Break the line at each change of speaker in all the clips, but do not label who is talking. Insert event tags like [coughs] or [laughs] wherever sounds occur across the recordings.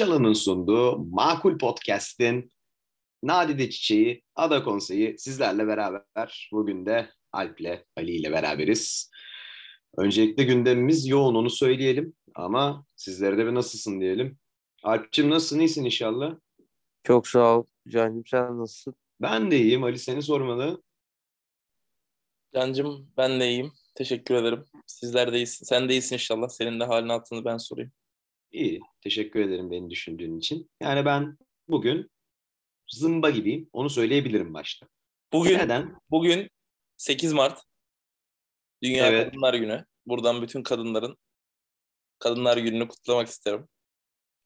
Nişalı'nın sunduğu Makul Podcast'in Nadide Çiçeği Ada Konseyi sizlerle beraber. Bugün de Alp'le Ali ile beraberiz. Öncelikle gündemimiz yoğun onu söyleyelim ama sizlere de bir nasılsın diyelim. Alp'cim nasılsın? İyisin inşallah.
Çok sağ ol. Cancım sen nasılsın?
Ben de iyiyim. Ali seni sormalı.
Cancım ben de iyiyim. Teşekkür ederim. Sizler de iyisin. Sen de iyisin inşallah. Senin de halin altını ben sorayım.
İyi. Teşekkür ederim beni düşündüğün için. Yani ben bugün zımba gibiyim. Onu söyleyebilirim başta.
Bugün
Neden?
bugün 8 Mart Dünya
Evet.
Kadınlar Günü. Buradan bütün kadınların Kadınlar Günü'nü kutlamak isterim.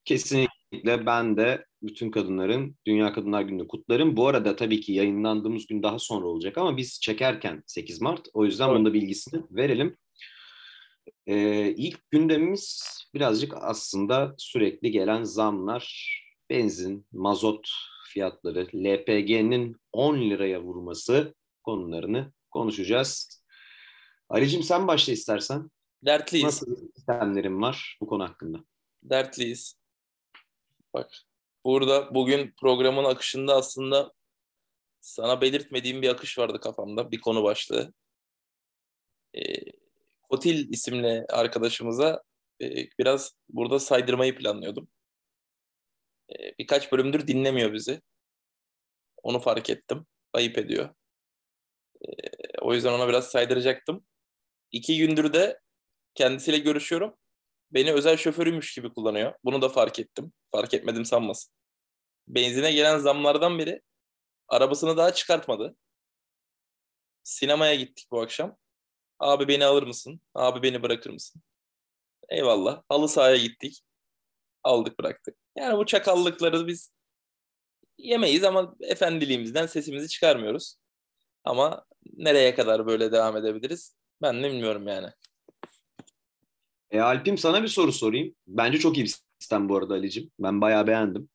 Kesinlikle ben de bütün kadınların Dünya Kadınlar Günü'nü kutlarım. Bu arada tabii ki yayınlandığımız gün daha sonra olacak ama biz çekerken 8 Mart. O yüzden
Evet.
bunun da bilgisini verelim. Ee, ilk gündemimiz birazcık aslında sürekli gelen zamlar, benzin, mazot fiyatları, LPG'nin 10 liraya vurması konularını konuşacağız. Ali'cim sen başla istersen.
Dertliyiz.
Nasıl sistemlerin var bu konu hakkında?
Dertliyiz. Bak burada bugün programın akışında aslında sana belirtmediğim bir akış vardı kafamda. Bir konu başlığı. Ee, Kotil isimli arkadaşımıza e, biraz burada saydırmayı planlıyordum. Ee, birkaç bölümdür dinlemiyor bizi. Onu fark ettim. Ayıp ediyor. Ee, o yüzden ona biraz saydıracaktım. İki gündür de kendisiyle görüşüyorum. Beni özel şoförüymüş gibi kullanıyor. Bunu da fark ettim. Fark etmedim sanmasın. Benzine gelen zamlardan biri arabasını daha çıkartmadı. Sinemaya gittik bu akşam. Abi beni alır mısın? Abi beni bırakır mısın? Eyvallah. Halı sahaya gittik. Aldık bıraktık. Yani bu çakallıkları biz yemeyiz ama efendiliğimizden sesimizi çıkarmıyoruz. Ama nereye kadar böyle devam edebiliriz? Ben de bilmiyorum yani.
E, Alp'im sana bir soru sorayım. Bence çok iyi bir sistem bu arada Ali'cim. Ben bayağı beğendim.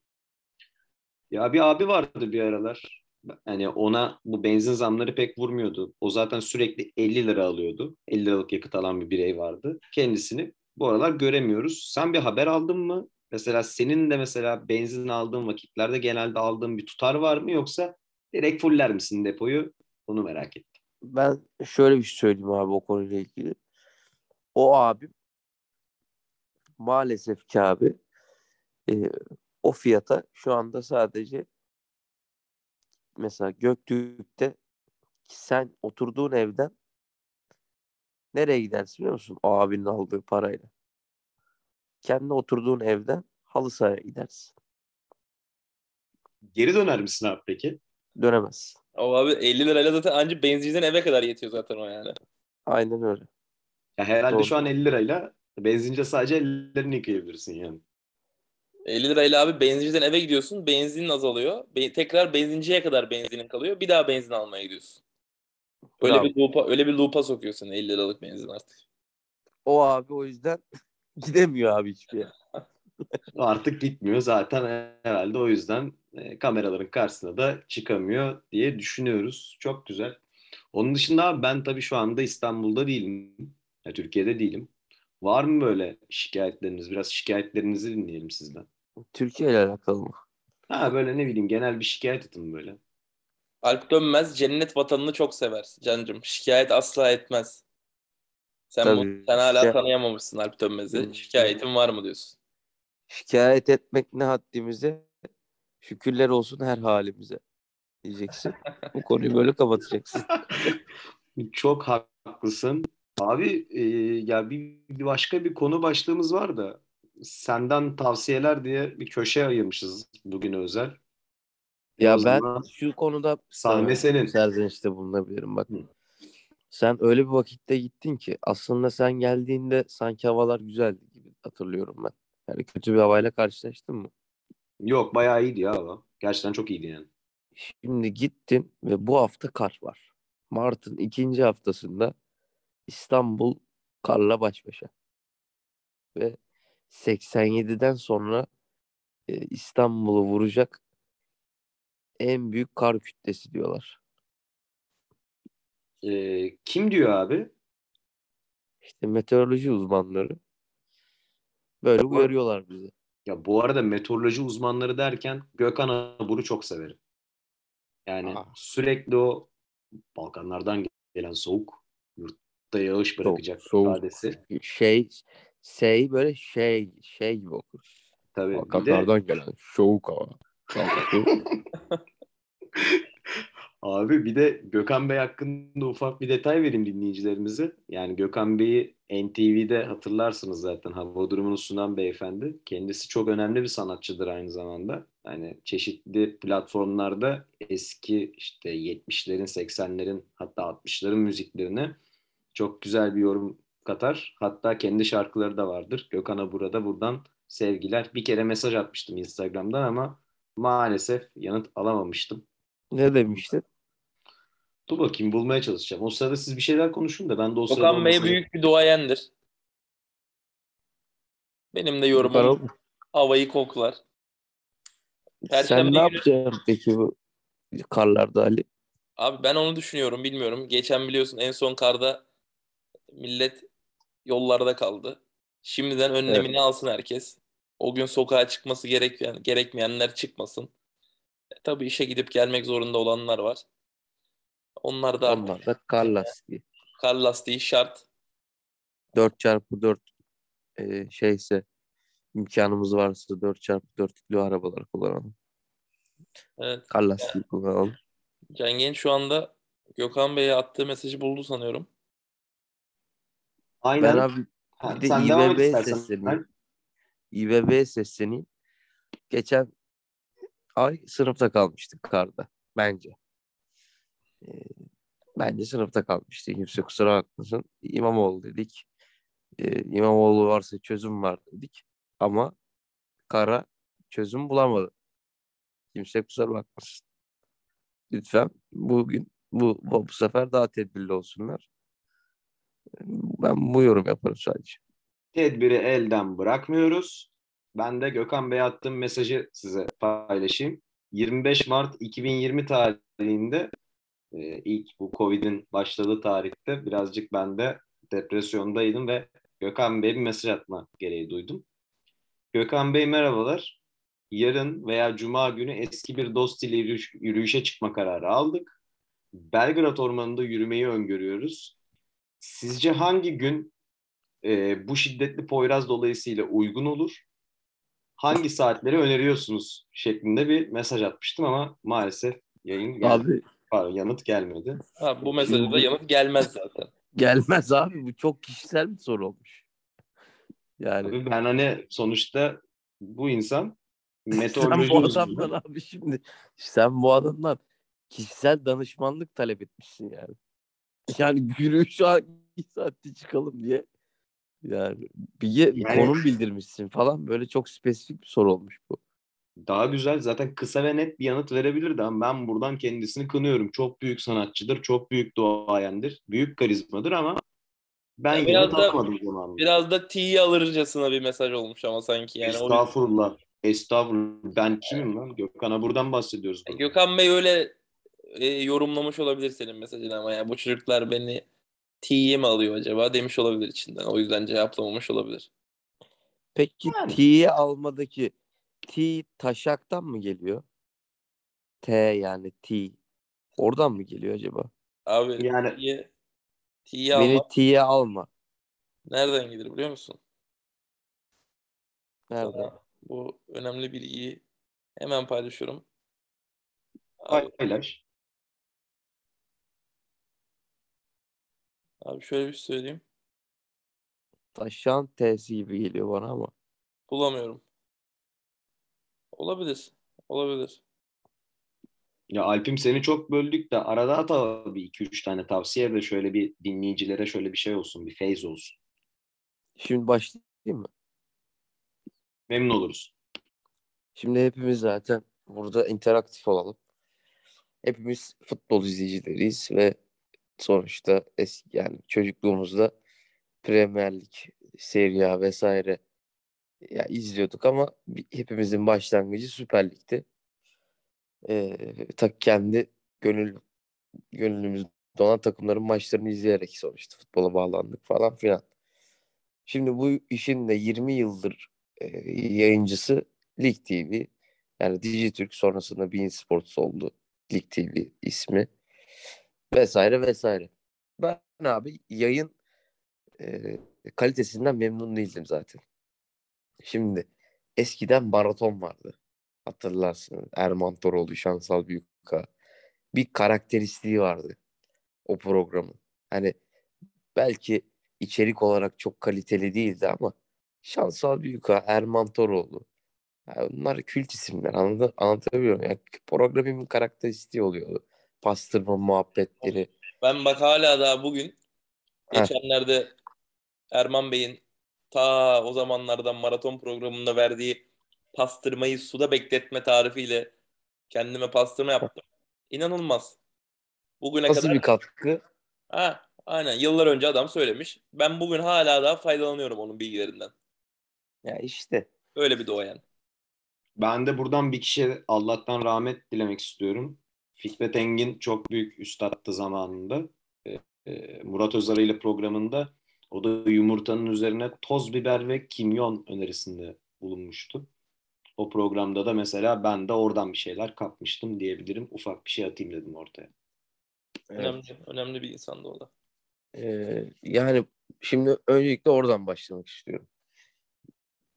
Ya bir abi vardı bir aralar. Yani ona bu benzin zamları pek vurmuyordu. O zaten sürekli 50 lira alıyordu. 50 liralık yakıt alan bir birey vardı. Kendisini bu aralar göremiyoruz. Sen bir haber aldın mı? Mesela senin de mesela benzin aldığın vakitlerde genelde aldığın bir tutar var mı yoksa direkt fuller misin depoyu? Onu merak ettim.
Ben şöyle bir şey söyleyeyim abi o konuyla ilgili. O abim maalesef ki abi e, o fiyata şu anda sadece mesela Göktürk'te sen oturduğun evden nereye gidersin biliyor musun? O abinin aldığı parayla. Kendi oturduğun evden halı sahaya gidersin.
Geri döner misin abi peki?
Dönemezsin.
O abi 50 lirayla zaten ancak benzinciden eve kadar yetiyor zaten o yani.
Aynen öyle.
Ya herhalde
Doğru.
şu an 50 lirayla benzince sadece ellerini yıkayabilirsin yani.
50 lirayla abi benzinciden eve gidiyorsun. Benzinin azalıyor. Be- tekrar benzinciye kadar benzinin kalıyor. Bir daha benzin almaya gidiyorsun. Öyle
Bravo.
bir loop'a, öyle bir loop'a sokuyorsun 50 liralık benzin artık.
O abi o yüzden [laughs] gidemiyor abi hiçbir yere. [laughs]
Artık gitmiyor zaten herhalde o yüzden e, kameraların karşısına da çıkamıyor diye düşünüyoruz. Çok güzel. Onun dışında abi ben tabii şu anda İstanbul'da değilim. Ya, Türkiye'de değilim. Var mı böyle şikayetleriniz? Biraz şikayetlerinizi dinleyelim sizden.
Türkiye ile alakalı mı?
Ha böyle ne bileyim genel bir şikayet atın böyle.
Alp Dönmez cennet vatanını çok sever Cancım. Şikayet asla etmez. Sen,
Tabii.
bu, sen hala
Şikayet-
tanıyamamışsın Alp Dönmez'i.
Hmm.
Şikayetin var mı diyorsun.
Şikayet etmek ne haddimize? Şükürler olsun her halimize diyeceksin. Bu konuyu böyle [laughs] kapatacaksın.
Çok haklısın. Abi e, ya bir, bir başka bir konu başlığımız var da senden tavsiyeler diye bir köşe ayırmışız bugüne özel.
Ya
O
ben şu konuda
sahne senin.
serzenişte bulunabilirim bak.
Hı.
Sen öyle bir vakitte gittin ki aslında sen geldiğinde sanki havalar güzeldi gibi hatırlıyorum ben. Yani kötü bir havayla karşılaştın mı?
Yok bayağı iyiydi ya hava. Gerçekten çok iyiydi yani.
Şimdi gittin ve bu hafta kar var. Mart'ın ikinci haftasında İstanbul karla baş başa. Ve 87'den sonra e, İstanbul'u vuracak en büyük kar kütlesi diyorlar.
Ee, kim diyor abi?
İşte meteoroloji uzmanları böyle uyarıyorlar bizi.
Ya bu arada meteoroloji uzmanları derken Gökhan Abur'u çok severim. Yani
Aa.
sürekli o Balkanlardan gelen soğuk yurtta yağış bırakacak
soğuk.
ifadesi.
Şey şey böyle şey şey gibi okur.
Tabii
Balkanlardan gelen soğuk hava. [laughs]
Abi bir de Gökhan Bey hakkında ufak bir detay vereyim dinleyicilerimize. Yani Gökhan Bey'i NTV'de hatırlarsınız zaten hava durumunu sunan beyefendi. Kendisi çok önemli bir sanatçıdır aynı zamanda. Yani çeşitli platformlarda eski işte 70'lerin, 80'lerin hatta 60'ların müziklerine çok güzel bir yorum katar. Hatta kendi şarkıları da vardır. Gökhan'a burada buradan sevgiler. Bir kere mesaj atmıştım Instagram'dan ama maalesef yanıt alamamıştım.
ne demiştin?
Dur bakayım bulmaya çalışacağım. O sırada siz bir şeyler konuşun da ben de o sırada
Okan Bey büyük bir duayendir. Benim de yorumum havayı koklar. Perşembe
Sen ne
günü-
yapacaksın peki bu karlarda Ali?
Abi ben onu düşünüyorum bilmiyorum. Geçen biliyorsun en son karda millet yollarda kaldı. Şimdiden önlemini alsın herkes. O gün sokağa çıkması gerekmeyen, gerekmeyenler çıkmasın. E, tabii işe gidip gelmek zorunda olanlar var. Onlar da
Onlar da kar lastiği.
kar lastiği şart.
4x4 e, şeyse imkanımız varsa 4x4'lü arabalar kullanalım.
Evet.
Kar lastiği kullanalım.
Can Genç şu anda Gökhan Bey'e attığı mesajı buldu sanıyorum.
Aynen.
Ben abi
Ha,
bir de
sen
İBB'ye sesleneyim. İBB'ye sesleneyim. Geçen ay sınıfta kalmıştık karda. Bence. Ee, bence sınıfta kalmıştık. Kimse kusura bakmasın. İmamoğlu dedik. Ee, İmamoğlu varsa çözüm var dedik. Ama kara çözüm bulamadı. Kimse kusura bakmasın. Lütfen bugün bu, bu, bu sefer daha tedbirli olsunlar. Ben bu yorum yaparım sadece.
Tedbiri elden bırakmıyoruz. Ben de Gökhan Bey'e attığım mesajı size paylaşayım. 25 Mart 2020 tarihinde e, ilk bu Covid'in başladığı tarihte birazcık ben de depresyondaydım ve Gökhan Bey'e bir mesaj atma gereği duydum. Gökhan Bey merhabalar. Yarın veya Cuma günü eski bir dost ile yürüyüş- yürüyüşe çıkma kararı aldık. Belgrad Ormanı'nda yürümeyi öngörüyoruz. Sizce hangi gün e, bu şiddetli Poyraz dolayısıyla uygun olur? Hangi saatleri öneriyorsunuz şeklinde bir mesaj atmıştım ama maalesef yayın geldi.
Abi
Pardon, yanıt gelmedi.
Ha, bu mesajda da yanıt gelmez zaten. [laughs]
gelmez abi. Bu çok kişisel bir soru olmuş. Yani
Abi ben hani sonuçta bu insan [laughs]
sen
meteoroloji
bu
uzmanı.
adamdan abi şimdi sen bu adamdan kişisel danışmanlık talep etmişsin yani. Yani yürüyüş hangi saatte çıkalım diye. Yani bir ye-
Yani-
konum bildirmişsin falan. Böyle çok spesifik bir soru olmuş bu.
Daha güzel zaten kısa ve net bir yanıt verebilirdi ama ben buradan kendisini kınıyorum. Çok büyük sanatçıdır, çok büyük duayendir, büyük karizmadır ama ben
Ya
yanıt
biraz da-
zamanında.
Biraz da T'yi alırcasına bir mesaj olmuş ama sanki yani. O-
Estağfurullah. Estağfurullah. Ben kimim lan? Gökhan'a buradan bahsediyoruz. Burada.
Gökhan Bey öyle e, yorumlamış olabilir senin mesajını ama ya bu çocuklar beni T'ye mi alıyor acaba demiş olabilir içinden. O yüzden cevaplamamış olabilir.
Peki
Yani.
T'yi almadaki T taşaktan mı geliyor? T yani T. Oradan mı geliyor acaba?
Abi
Yani-
T'ye T'yi
Beni
almak
T'ye alma.
nereden gelir biliyor musun?
Nerede?
Sana bu önemli bilgiyi hemen paylaşıyorum. Abi,
Paylaş.
Abi şöyle bir şey söyleyeyim.
Taşan T'si gibi geliyor bana ama.
Bulamıyorum. Olabilir. Olabilir.
Ya Alp'im seni çok böldük de arada at abi 2-3 tane tavsiye de şöyle bir dinleyicilere şöyle bir şey olsun, bir feyz olsun.
Şimdi başlayayım mı?
Memnun oluruz.
Şimdi hepimiz zaten burada interaktif olalım. Hepimiz futbol izleyicileriyiz ve sonuçta eski yani çocukluğumuzda Premier Lig, Serie A vesaire ya izliyorduk ama hepimizin başlangıcı Süper Lig'ti. Ee, ta kendi gönül gönlümüzde olan takımların maçlarını izleyerek sonuçta futbola bağlandık falan filan. Şimdi bu işin de 20 yıldır e, yayıncısı Lig TV. Yani Dijitürk sonrasında Bein Sports oldu. Lig TV ismi. Vesaire vesaire. Ben abi yayın e, kalitesinden memnun değildim zaten. Şimdi eskiden maraton vardı. Hatırlarsınız. Erman Toroğlu, Şansal Büyükka. Bir karakteristiği vardı o programın. Hani belki içerik olarak çok kaliteli değildi ama Şansal Büyükka, Erman Toroğlu. Yani bunlar kült isimler. Anladın, anlatabiliyor muyum? Yani programın karakteristiği oluyordu. Pastırma muhabbetleri.
Ben bak hala daha bugün
Heh.
geçenlerde Erman Bey'in ta o zamanlardan maraton programında verdiği pastırmayı suda bekletme tarifiyle kendime pastırma yaptım. İnanılmaz. Bugüne
Nasıl
kadar
bir katkı?
ha, aynen yıllar önce adam söylemiş. Ben bugün hala daha faydalanıyorum onun bilgilerinden.
Ya işte.
Öyle bir doğayan.
Ben de buradan bir kişiye Allah'tan rahmet dilemek istiyorum. Fikret Engin çok büyük üstattı zamanında. Ee, e, Murat Özarı ile programında o da yumurtanın üzerine toz biber ve kimyon önerisinde bulunmuştu. O programda da mesela ben de oradan bir şeyler kapmıştım diyebilirim. Ufak bir şey atayım dedim ortaya.
Evet.
Önemli, önemli bir insandı o da.
Ee, yani şimdi öncelikle oradan başlamak istiyorum.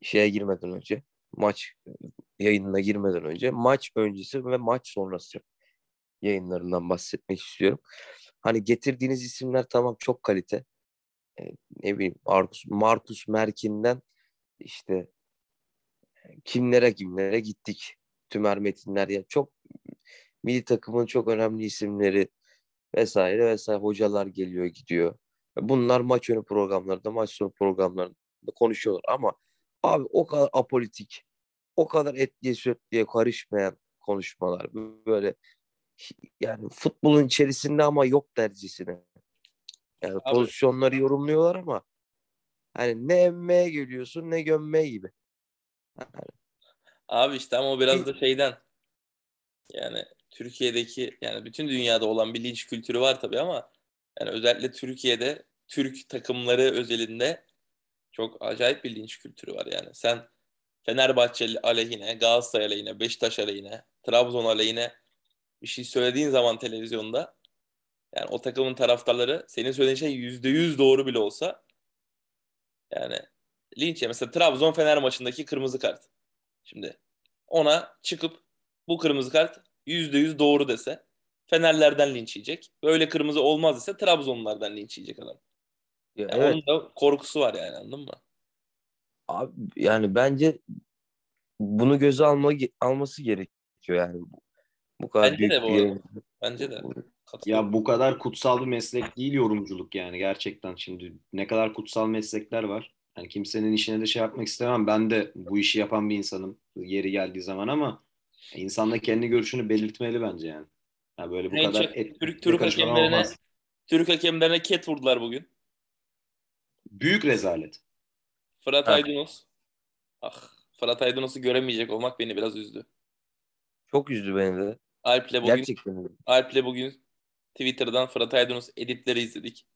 Şeye girmeden önce, maç yayınına girmeden önce, maç öncesi ve maç sonrası yayınlarından bahsetmek istiyorum. Hani getirdiğiniz isimler tamam çok kalite. Ee, ne bileyim Marcus, Marcus Merkin'den işte kimlere kimlere gittik. Tümer Metinler ya çok milli takımın çok önemli isimleri vesaire vesaire hocalar geliyor gidiyor. Bunlar maç önü programlarında, maç sonu programlarında konuşuyorlar ama abi o kadar apolitik, o kadar etliye sütliye karışmayan konuşmalar böyle yani futbolun içerisinde ama yok dercesine. Yani
Abi-
pozisyonları yorumluyorlar ama hani ne emmeye geliyorsun ne gömmeye gibi.
Abi işte ama o biraz da şeyden yani Türkiye'deki yani bütün dünyada olan bir linç kültürü var tabii ama yani özellikle Türkiye'de Türk takımları özelinde çok acayip bir linç kültürü var yani. Sen Fenerbahçe aleyhine, Galatasaray aleyhine, Beşiktaş aleyhine, Trabzon aleyhine bir şey söylediğin zaman televizyonda yani o takımın taraftarları senin söylediğin şey yüzde yüz doğru bile olsa yani linç ya. Mesela Trabzon Fener maçındaki kırmızı kart. Şimdi ona çıkıp bu kırmızı kart yüzde yüz doğru dese Fenerlerden linç yiyecek. Böyle kırmızı olmaz dese Trabzonlulardan linç yiyecek adam.
Ya
Yani
evet.
Onun da korkusu var yani anladın mı?
Abi yani bence bunu göze alma, alması gerekiyor yani. Bu, kadar
Bence
büyük
de bu
bir
arada. Bence de.
Ya bu kadar kutsal bir meslek değil yorumculuk yani gerçekten şimdi ne kadar kutsal meslekler var. Yani kimsenin işine de şey yapmak istemem. Ben de bu işi yapan bir insanım yeri geldiği zaman ama insan da kendi görüşünü belirtmeli bence yani. Ya böyle bu
En
kadar
çok
et,
Türk, Türk hakemlerine
olmaz.
Türk hakemlerine ket vurdular bugün.
Büyük rezalet.
Fırat
Ha.
Aydınus. Ah, Fırat Aydınus'u göremeyecek olmak beni biraz üzdü.
Çok üzdü beni de.
Alp'le bugün
Gerçekten öyle.
Alp'le bugün Twitter'dan Fırat Aydınus editleri izledik.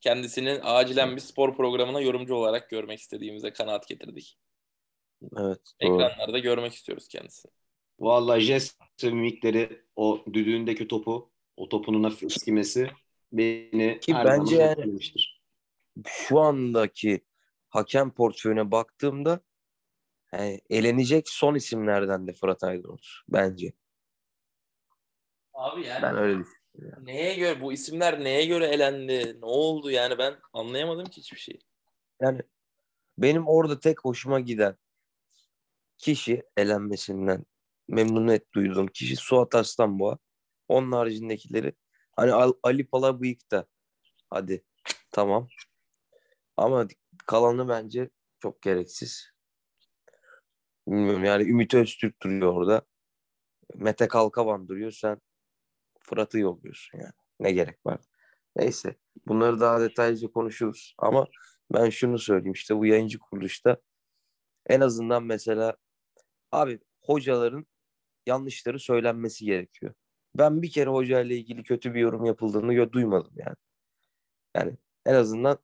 Kendisinin acilen bir spor programına yorumcu olarak görmek istediğimize kanaat getirdik.
Evet. Doğru.
Ekranlarda görmek istiyoruz kendisini.
Vallahi jest mimikleri o düdüğündeki topu o topun hafif eskimesi beni
Ki
her
bence yani-. Şu andaki hakem portföyüne baktığımda yani elenecek son isimlerden de Fırat Aydınus bence.
Abi yani
Ben öyle düşünüyorum.
neye göre bu isimler neye göre elendi? Ne oldu yani ben anlayamadım ki hiçbir şey.
Yani benim orada tek hoşuma giden kişi elenmesinden memnuniyet duyduğum kişi Suat Arslanboğa. Onun haricindekileri hani Al- Ali Palabıyık da hadi tamam. Ama kalanı bence çok gereksiz. Bilmiyorum yani Ümit Öztürk duruyor orada. Mete Kalkavan duruyor. Sen Fırat'ı yolluyorsun yani. Ne gerek var? Neyse. Bunları daha detaylıca konuşuruz. Ama ben şunu söyleyeyim işte bu yayıncı kuruluşta en azından mesela abi hocaların yanlışları söylenmesi gerekiyor. Ben bir kere hocayla ilgili kötü bir yorum yapıldığını gö- duymadım yani. Yani en azından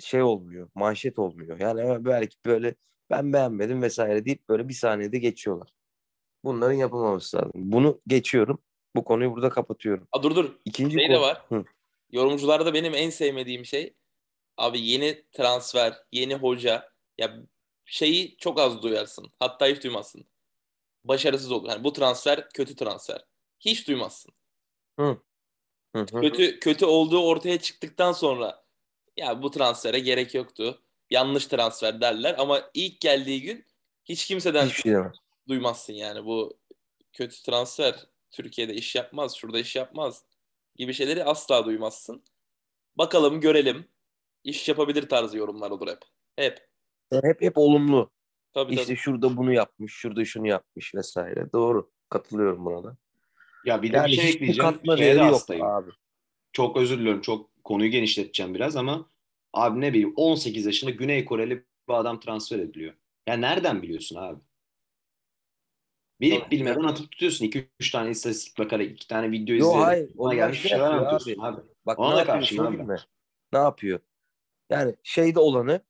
şey olmuyor. Manşet olmuyor. Yani belki böyle ben beğenmedim vesaire deyip böyle bir saniyede geçiyorlar. Bunların yapılmaması lazım. Bunu geçiyorum. Bu konuyu burada kapatıyorum.
Aa, dur dur.
İkinci
Şey
konu.
de var.
Hı.
Yorumcularda benim en sevmediğim şey abi yeni transfer, yeni hoca ya şeyi çok az duyarsın. Hatta hiç duymazsın. Başarısız olur. Yani bu transfer kötü transfer. Hiç duymazsın.
Hı hı.
Kötü kötü olduğu ortaya çıktıktan sonra ya bu transfere gerek yoktu. Yanlış transfer derler ama ilk geldiği gün hiç kimseden
Hiçbir şey demez.
duymazsın yani bu kötü transfer Türkiye'de iş yapmaz, şurada iş yapmaz gibi şeyleri asla duymazsın. Bakalım görelim. İş yapabilir tarzı yorumlar olur hep. Hep.
Hep hep olumlu.
Tabii
İşte
tabii.
şurada bunu yapmış, şurada şunu yapmış vesaire. Doğru. Katılıyorum buna da.
Ya bir de
Yani
bir şey ekleyeceğim.
katma değeri yok abi.
Çok özür diliyorum. Çok konuyu genişleteceğim biraz ama abi ne bileyim 18 yaşında Güney Koreli bir adam transfer ediliyor. Ya nereden biliyorsun abi? Bilip
Tabii.
bilmeden atıp tutuyorsun. 2-3 tane istatistik bakarak 2 tane video
Yo
izleyerek.
hayır.
buna
Onlar
gelmiş
şey
şeyler anlatıyorsun
abi.
abi.
Bak
Ona
ne
da karşıyım abi.
mi? Ne yapıyor? Yani şeyde olanı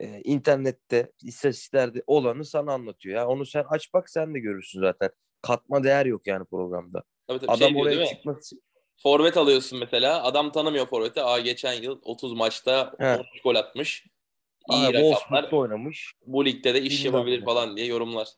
e, internette, istatistiklerde olanı sana anlatıyor. Ya onu sen aç bak sen de görürsün zaten. Katma değer yok yani programda.
Tabii tabii.
Adam
Şey
oraya çıkması
Forvet alıyorsun mesela. Adam tanımıyor forveti. Aa geçen yıl 30 maçta
He.
13 gol atmış. İyi
Aa,
rakamlar.
Oynamış.
Bu ligde de iş yapabilir falan diye yorumlar.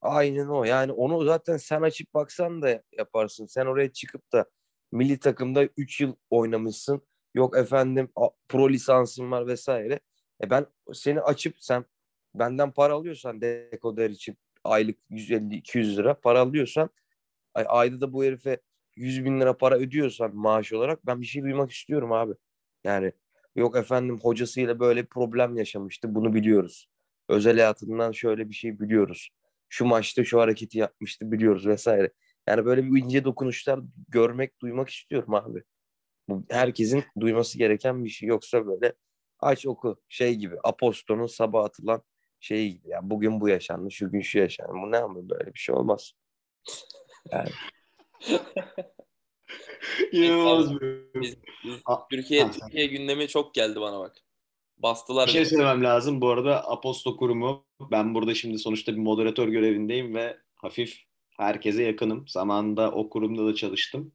Aynen o. Yani onu zaten sen açıp baksan da yaparsın. Sen oraya çıkıp da milli takımda 3 yıl oynamışsın. Yok efendim pro lisansın var vesaire. E ben seni açıp sen benden para alıyorsan dekoder için aylık 150-200 lira para alıyorsan ay, ayda da bu herife 100 bin lira para ödüyorsan maaş olarak ben bir şey duymak istiyorum abi. Yani yok efendim hocasıyla böyle problem yaşamıştı bunu biliyoruz. Özel hayatından şöyle bir şey biliyoruz. Şu maçta şu hareketi yapmıştı biliyoruz vesaire. Yani böyle bir ince dokunuşlar görmek, duymak istiyorum abi. Bu herkesin duyması gereken bir şey. Yoksa böyle aç oku şey gibi Aposto'nun sabah atılan şey gibi. Ya bugün bu yaşandı, şu gün şu yaşandı. Bu ne ama böyle bir şey olmaz. Yani [laughs]
İnanılmaz bir.
Biz, biz
A-
Türkiye
sen-
Türkiye gündemi çok geldi bana bak. Bastılar
Bir şey söylemem lazım. Bu arada Aposto kurumu ben burada şimdi sonuçta bir moderatör görevindeyim ve hafif herkese yakınım. Zamanında o kurumda da çalıştım.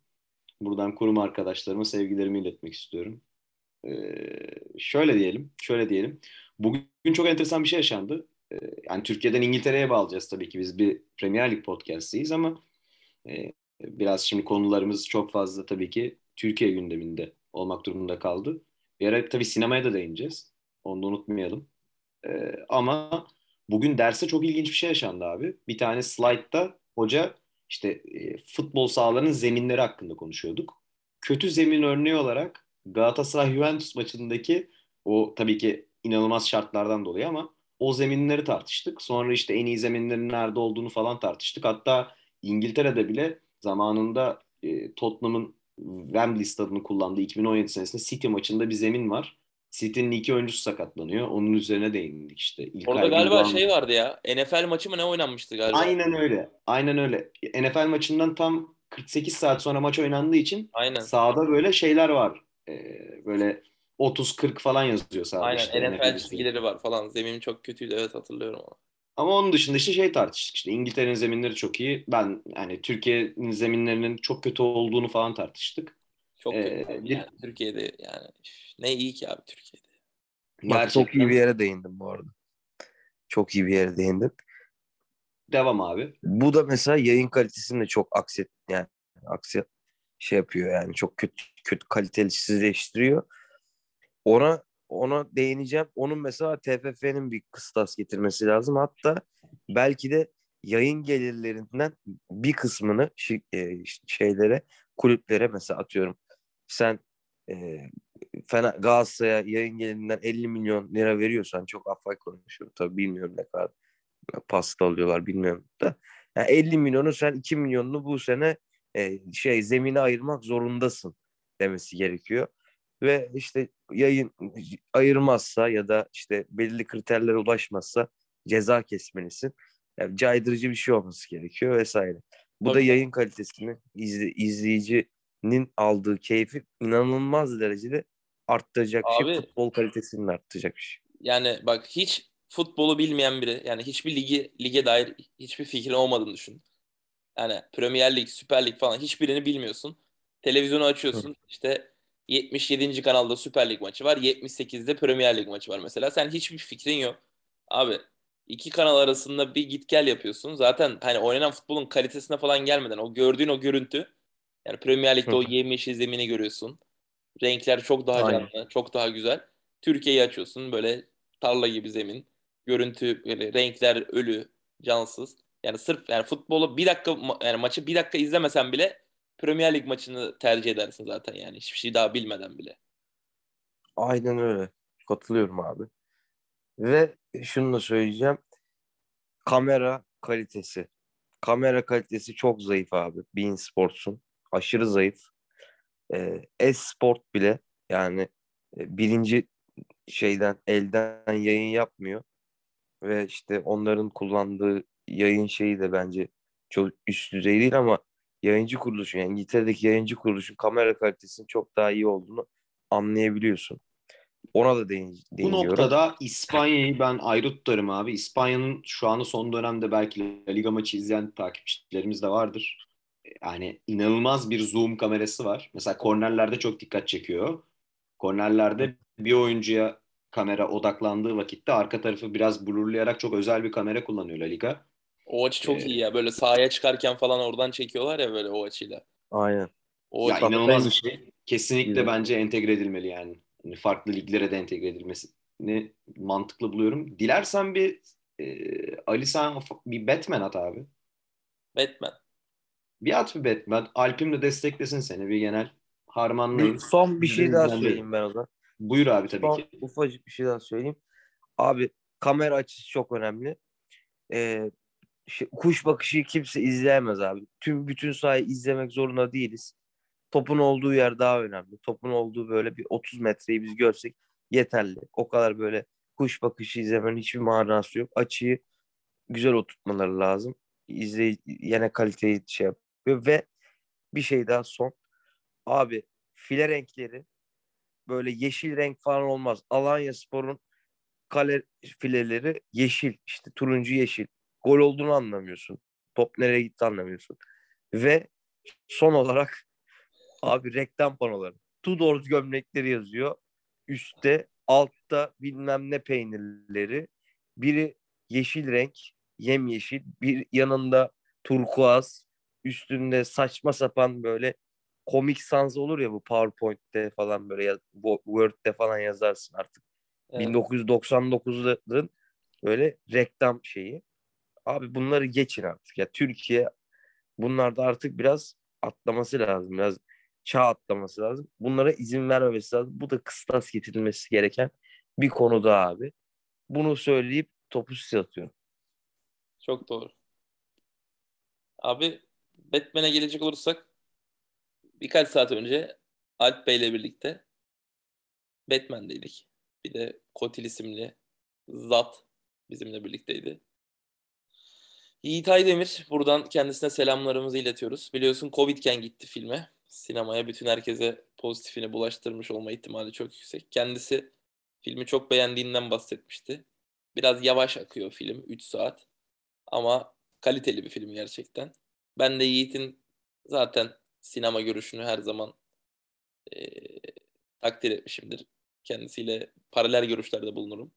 Buradan kurum arkadaşlarıma sevgilerimi iletmek istiyorum. Ee, şöyle diyelim, şöyle diyelim. Bugün çok enteresan bir şey yaşandı. Ee, yani Türkiye'den İngiltere'ye bağlayacağız tabii ki. Biz bir Premier Lig podcast'iyiz ama e, biraz şimdi konularımız çok fazla tabii ki Türkiye gündeminde olmak durumunda kaldı. Bir ara tabii sinemaya da değineceğiz. Onu da unutmayalım. Ee, ama bugün derste çok ilginç bir şey yaşandı abi. Bir tane slaytta hoca işte e, futbol sahalarının zeminleri hakkında konuşuyorduk. Kötü zemin örneği olarak Galatasaray Juventus maçındaki o tabii ki inanılmaz şartlardan dolayı ama o zeminleri tartıştık. Sonra işte en iyi zeminlerin nerede olduğunu falan tartıştık. Hatta İngiltere'de bile zamanında e, Tottenham'ın Wembley stadını kullandığı 2017 senesinde City maçında bir zemin var. City'nin iki oyuncusu sakatlanıyor. Onun üzerine değindik işte. İlkay
Orada galiba
Gündoğan-
şey vardı ya. NFL maçı mı ne oynanmıştı galiba?
Aynen öyle. Aynen öyle. NFL maçından tam 48 saat sonra maç oynandığı için
Aynen.
sahada böyle şeyler var. Ee, böyle 30-40 falan yazıyor sahada
Aynen
işte
NFL
NFL
çizgileri var falan. Zemin çok kötüydü evet hatırlıyorum ama.
Ama onun dışında işte şey tartıştık işte İngiltere'nin zeminleri çok iyi. Ben yani Türkiye'nin zeminlerinin çok kötü olduğunu falan tartıştık.
Çok
Ee,
kötü.
bir-
Yani Türkiye'de yani ne iyi ki abi Türkiye'de.
bak çok iyi bir yere değindim bu arada. Çok iyi bir yere değindim.
Devam abi.
Bu da mesela yayın kalitesini de çok akset yani aksi şey yapıyor yani çok kötü kötü kalitesizleştiriyor. Ona ona değineceğim. Onun mesela TFF'nin bir kıstas getirmesi lazım. Hatta belki de yayın gelirlerinden bir kısmını e, şeylere kulüplere mesela atıyorum. Sen e, Fener, Galatasaray'a yayın gelirinden 50 milyon lira veriyorsan çok afak konuşuyorum. Tabii bilmiyorum ne kadar pasta alıyorlar bilmiyorum da. Yani 50 milyonu sen 2 milyonunu bu sene e, şey zemine ayırmak zorundasın demesi gerekiyor. Ve işte yayın ayırmazsa ya da işte belirli kriterlere ulaşmazsa ceza kesmelisin. Yani caydırıcı bir şey olması gerekiyor vesaire. Bu da
Tabii.
yayın kalitesini izle, izleyicinin aldığı keyfi inanılmaz derecede arttıracak bir
Abi-
şey. Futbol kalitesini arttıracak bir şey.
Yani bak hiç futbolu bilmeyen biri yani hiçbir ligi lige dair hiçbir fikrin olmadığını düşün. Yani Premier Lig, Süper Lig falan hiçbirini bilmiyorsun. Televizyonu açıyorsun. işte 77. kanalda Süper Lig maçı var. 78'de Premier Lig maçı var mesela. Sen hiçbir fikrin yok. Abi iki kanal arasında bir git gel yapıyorsun. Zaten hani oynanan futbolun kalitesine falan gelmeden o gördüğün o görüntü yani Premier Lig'de o yemyeşil zemini görüyorsun. Renkler çok daha
Aynen.
canlı, çok daha güzel. Türkiye'yi açıyorsun böyle tarla gibi zemin. Görüntü böyle renkler ölü, cansız. Yani sırf yani futbolu bir dakika yani maçı bir dakika izlemesen bile Premier Lig maçını tercih edersin zaten yani hiçbir şey daha bilmeden bile.
Aynen öyle. Katılıyorum abi. Ve şunu da söyleyeceğim. Kamera kalitesi. Kamera kalitesi çok zayıf abi. Bein Sports'un. Aşırı zayıf. Ee, S-Sport bile yani e, birinci şeyden elden yayın yapmıyor. Ve işte onların kullandığı yayın şeyi de bence çok üst düzey değil ama yayıncı kuruluşun yani İngiltere'deki yayıncı kuruluşun kamera kalitesinin çok daha iyi olduğunu anlayabiliyorsun. Ona da değin,
Bu
değiniyorum.
noktada İspanya'yı ben ayrı tutarım abi. İspanya'nın şu anda son dönemde belki La Liga maçı izleyen takipçilerimiz de vardır. Yani inanılmaz bir zoom kamerası var. Mesela kornerlerde çok dikkat çekiyor. Kornerlerde bir oyuncuya kamera odaklandığı vakitte arka tarafı biraz blurlayarak çok özel bir kamera kullanıyor La Liga.
O açı çok
Ee,
iyi ya. Böyle sahaya çıkarken falan oradan çekiyorlar ya böyle o açıyla.
Aynen.
O
ya inanılmaz bir şey. Kesinlikle
Güzel.
bence entegre edilmeli yani. Hani farklı liglere de entegre edilmesini mantıklı buluyorum. Dilersen bir e, Ali sen bir Batman at abi.
Batman.
Bir at bir Batman. Alp'im de desteklesin seni bir genel harmanlayın.
Bir, son bir şey daha söyleyeyim ben o zaman.
Buyur abi tabii
Son
ki.
ufacık bir şey daha söyleyeyim. Abi kamera açısı çok önemli. Ee, şey, kuş bakışı kimse izleyemez abi. Tüm bütün sahayı izlemek zorunda değiliz. Topun olduğu yer daha önemli. Topun olduğu böyle bir 30 metreyi biz görsek yeterli. O kadar böyle kuş bakışı izlemenin hiçbir manası yok. Açıyı güzel oturtmaları lazım. İzley yine kaliteyi şey yapıyor ve bir şey daha son. Abi file renkleri böyle yeşil renk falan olmaz. Alanya Spor'un kale fileleri yeşil. işte turuncu yeşil. Gol olduğunu anlamıyorsun. Top nereye gitti anlamıyorsun. Ve son olarak abi reklam panoları. Tudor gömlekleri yazıyor. Üstte altta bilmem ne peynirleri. Biri yeşil renk, yemyeşil. Bir yanında turkuaz. Üstünde saçma sapan böyle komik sans olur ya bu PowerPoint'te falan böyle ya, bu Word'de falan yazarsın artık.
Evet.
1999'ların böyle reklam şeyi. Abi bunları geçin artık. Ya Türkiye bunlarda artık biraz atlaması lazım. Biraz çağ atlaması lazım. Bunlara izin vermemesi lazım. Bu da kıstas getirilmesi gereken bir konu da abi. Bunu söyleyip topu size atıyorum.
Çok doğru. Abi Batman'e gelecek olursak birkaç saat önce Alp Bey'le birlikte Batman'deydik. Bir de Kotil isimli zat bizimle birlikteydi. Yiğit Aydemir buradan kendisine selamlarımızı iletiyoruz. Biliyorsun Covid'ken gitti filme. Sinemaya bütün herkese pozitifini bulaştırmış olma ihtimali çok yüksek. Kendisi filmi çok beğendiğinden bahsetmişti. Biraz yavaş akıyor film 3 saat. Ama kaliteli bir film gerçekten. Ben de Yiğit'in zaten sinema görüşünü her zaman eee, takdir etmişimdir. Kendisiyle paralel görüşlerde bulunurum.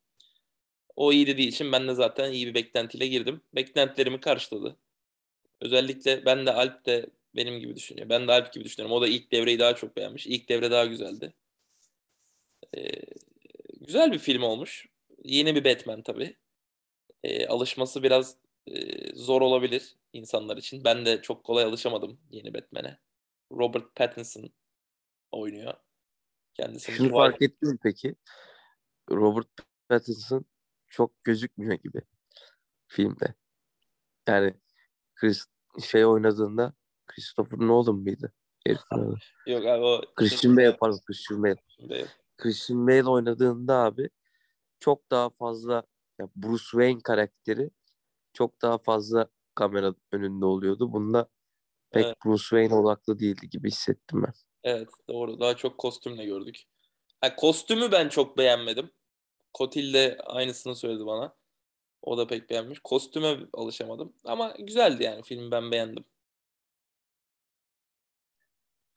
O iyi dediği için ben de zaten iyi bir beklentiyle girdim. Beklentilerimi karşıladı. Özellikle ben de Alp de benim gibi düşünüyor. Ben de Alp gibi düşünüyorum. O da ilk devreyi daha çok beğenmiş. İlk devre daha güzeldi. Eee, güzel bir film olmuş. Yeni bir Batman tabii. Eee, alışması biraz eee, zor olabilir insanlar için. Ben de çok kolay alışamadım yeni Batman'e. Robert Pattinson oynuyor. Kendisi
Şunu fark ettin mi peki? Robert Pattinson çok gözükmüyor gibi filmde. Yani Chris şey oynadığında Christopher Nolan mıydı? Herifin. [laughs]
Yok abi o
Christian Bale pardon Christian Bale.
Bale.
Christian Bale oynadığında abi çok daha fazla ya Bruce Wayne karakteri çok daha fazla kamera önünde oluyordu. Bunda pek
Evet.
Bruce Wayne odaklı değildi gibi hissettim ben.
Evet doğru. Daha çok kostümle gördük. Ha, kostümü ben çok beğenmedim. Kotil de aynısını söyledi bana. O da pek beğenmiş. Kostüme alışamadım. Ama güzeldi yani. Filmi ben beğendim.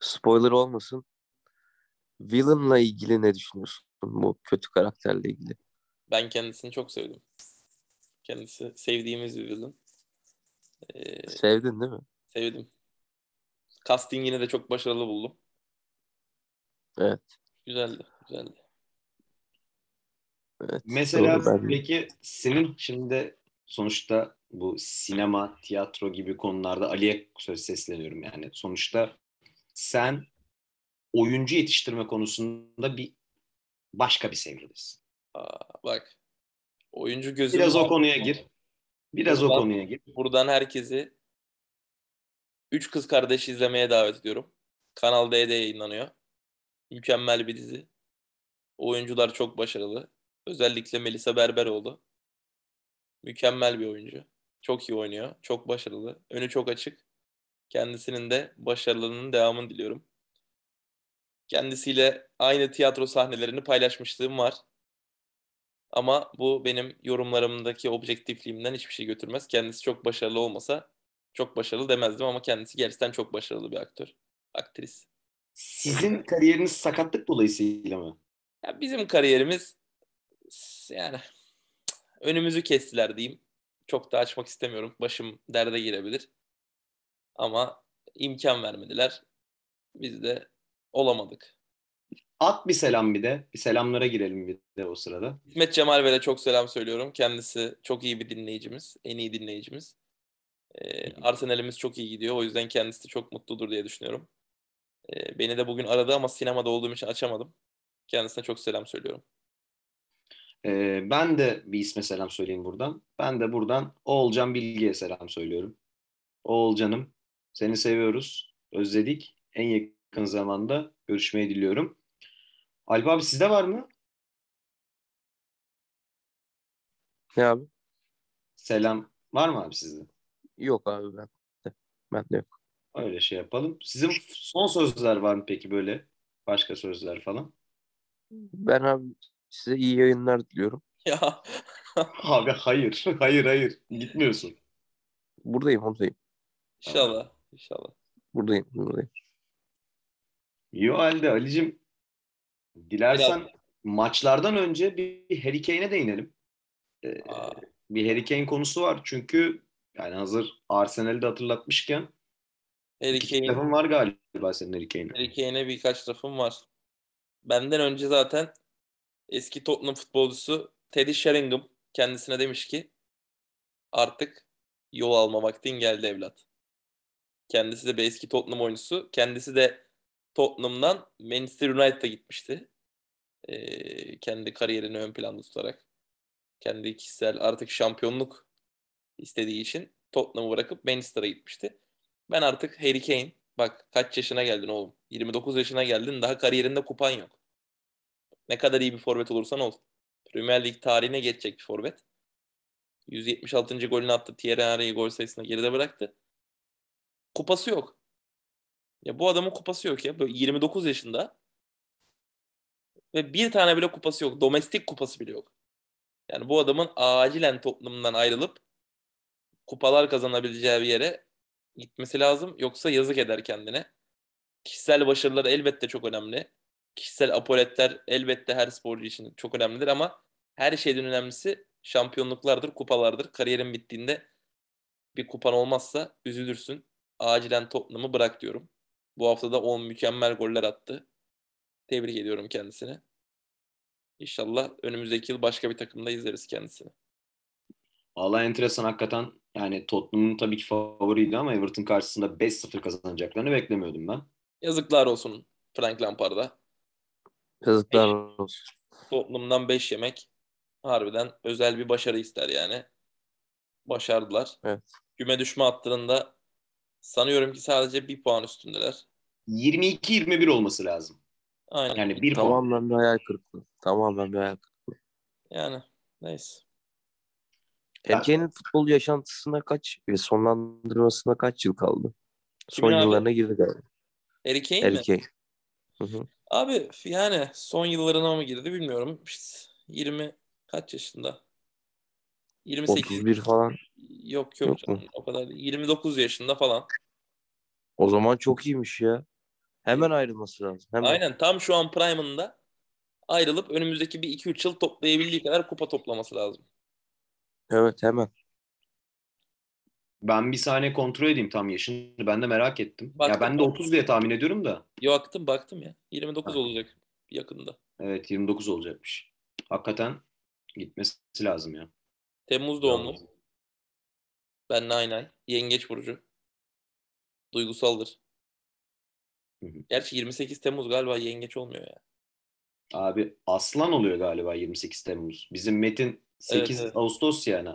Spoiler olmasın. Villain'la ilgili ne düşünüyorsun? Bu kötü karakterle ilgili.
Ben kendisini çok sevdim. Kendisi sevdiğimiz bir villain. Ee,
Sevdin değil mi?
sevdim. Castingini de çok başarılı buldum.
Evet.
Güzeldi. Güzeldi.
Evet.
Mesela
Doğru, ben-
peki senin şimdi sonuçta bu sinema, tiyatro gibi konularda Ali'ye söz sesleniyorum yani. Sonuçta sen oyuncu yetiştirme konusunda bir başka bir seviyedesin.
Aa, bak. Oyuncu gözüm
Biraz o konuya gir. Biraz o
Buradan-
konuya gir.
Buradan herkesi Üç Kız Kardeş izlemeye davet ediyorum. Kanal D'de yayınlanıyor. Mükemmel bir dizi. Oyuncular çok başarılı. Özellikle Melisa Berberoğlu. Mükemmel bir oyuncu. Çok iyi oynuyor. Çok başarılı. Önü çok açık. Kendisinin de başarılarının devamını diliyorum. Kendisiyle aynı tiyatro sahnelerini paylaşmışlığım var. Ama bu benim yorumlarımdaki objektifliğimden hiçbir şey götürmez. Kendisi çok başarılı olmasa çok başarılı demezdim ama kendisi gerçekten çok başarılı bir aktör. Aktris.
Sizin kariyeriniz sakatlık dolayısıyla mı?
Ya bizim kariyerimiz yani [tsk] önümüzü kestiler diyeyim. Çok da açmak istemiyorum. Başım derde girebilir. Ama imkan vermediler. Biz de olamadık.
At bir selam bir de. Bir selamlara girelim bir de o sırada.
İsmet Cemal Bey'e çok selam söylüyorum. Kendisi çok iyi bir dinleyicimiz. En iyi dinleyicimiz. Ee, Arsenal'imiz çok iyi gidiyor. O yüzden kendisi de çok mutludur diye düşünüyorum. Ee, beni de bugün aradı ama sinemada olduğum için açamadım. Kendisine çok selam söylüyorum.
Ee, ben de bir isme selam söyleyeyim buradan. Ben de buradan Oğulcan Bilge'ye selam söylüyorum. Oğulcan'ım seni seviyoruz. Özledik. En yakın zamanda görüşmeyi diliyorum. Alp abi sizde var mı?
Ne abi?
Selam var mı abi sizde?
Yok abi ben. de. Ben de yok.
Öyle şey yapalım. Sizin son sözler var mı peki böyle? Başka sözler falan?
Ben abi size iyi yayınlar diliyorum. [laughs]
Ya
Abi hayır. Hayır hayır. Gitmiyorsun.
Buradayım buradayım.
inşallah. İnşallah.
Buradayım buradayım.
İyi o halde Ali'cim. Dilersen maçlardan önce bir Harry Kane'e değinelim. Ee,
Aa,
bir Harry Kane konusu var. Çünkü yani hazır Arsenal'i de hatırlatmışken
Harry Kane,
kitabın var galiba senin Harry Kane'e.
Harry Kane'e birkaç lafım var. Benden önce zaten eski Tottenham futbolcusu Teddy Sheringham kendisine demiş ki artık yol alma vaktin geldi evlat. Kendisi de bir eski Tottenham oyuncusu. Kendisi de Tottenham'dan Manchester United'a gitmişti. Ee, kendi kariyerini ön planda tutarak. Kendi kişisel artık şampiyonluk istediği için Tottenham'ı bırakıp Manchester'a gitmişti. Ben artık Harry Kane, bak kaç yaşına geldin oğlum? 29 yaşına geldin, daha kariyerinde kupan yok. Ne kadar iyi bir forvet olursan ol. Premier Lig tarihine geçecek bir forvet. 176. golünü attı. Thierry Henry'i gol sayısına geride bıraktı. Kupası yok. Ya bu adamın kupası yok ya. Böyle 29 yaşında ve bir tane bile kupası yok. Domestik kupası bile yok. Yani bu adamın acilen Tottenham'dan ayrılıp kupalar kazanabileceği bir yere gitmesi lazım. Yoksa yazık eder kendine. Kişisel başarılar elbette çok önemli. Kişisel apoletler elbette her sporcu için çok önemlidir ama her şeyden önemlisi şampiyonluklardır, kupalardır. Kariyerin bittiğinde bir kupan olmazsa üzülürsün. Acilen Tottenham'ı bırak diyorum. Bu hafta da 10 mükemmel goller attı. Tebrik ediyorum kendisini. İnşallah önümüzdeki yıl başka bir takımda izleriz kendisini.
Vallahi enteresan hakikaten. Yani Tottenham'ın tabii ki favoriydi ama Everton karşısında 5-0 kazanacaklarını beklemiyordum ben.
Yazıklar olsun Frank Lampard'a.
Yazıklar olsun.
Tottenham'dan 5 yemek harbiden özel bir başarı ister yani. Başardılar.
Evet.
Küme düşme hattında sanıyorum ki sadece bir puan üstündeler.
22-21 olması lazım.
Aynen.
Yani bir puan.
Tamamen bir hayal kırıklığı. Tamamen bir hayal kırıklığı.
Yani neyse.
Erkeğin futbol yaşantısına kaç ve sonlandırmasına kaç yıl kaldı? Son
abi?
yıllarına girdi galiba.
Harry Kane mi?
Erkeğin. Hı hı.
Abi yani son yıllarına mı girdi bilmiyorum. İşte 20 kaç yaşında? 28.
31 falan.
Yok yok,
Yok mu?
canım, o kadar. değil. 29 yaşında falan.
O zaman çok iyiymiş ya. Hemen ayrılması lazım. Hemen.
Aynen tam şu an prime'ında ayrılıp önümüzdeki bir 2-3 yıl toplayabildiği kadar kupa toplaması lazım.
Evet hemen.
Ben bir saniye kontrol edeyim tam yaşını. Ben de merak ettim.
Baktım.
ya ben de 30 diye tahmin ediyorum da.
Yo baktım baktım ya. 29
Ha.
olacak yakında.
Evet 29 olacakmış. Hakikaten gitmesi lazım ya.
Temmuz doğumlu. Benle aynı ay. Yengeç burcu. Duygusaldır.
Hı hı.
Gerçi 28 Temmuz galiba yengeç olmuyor ya.
Abi Aslan oluyor galiba 28 Temmuz. Bizim Metin 8
evet.
Ağustos yani.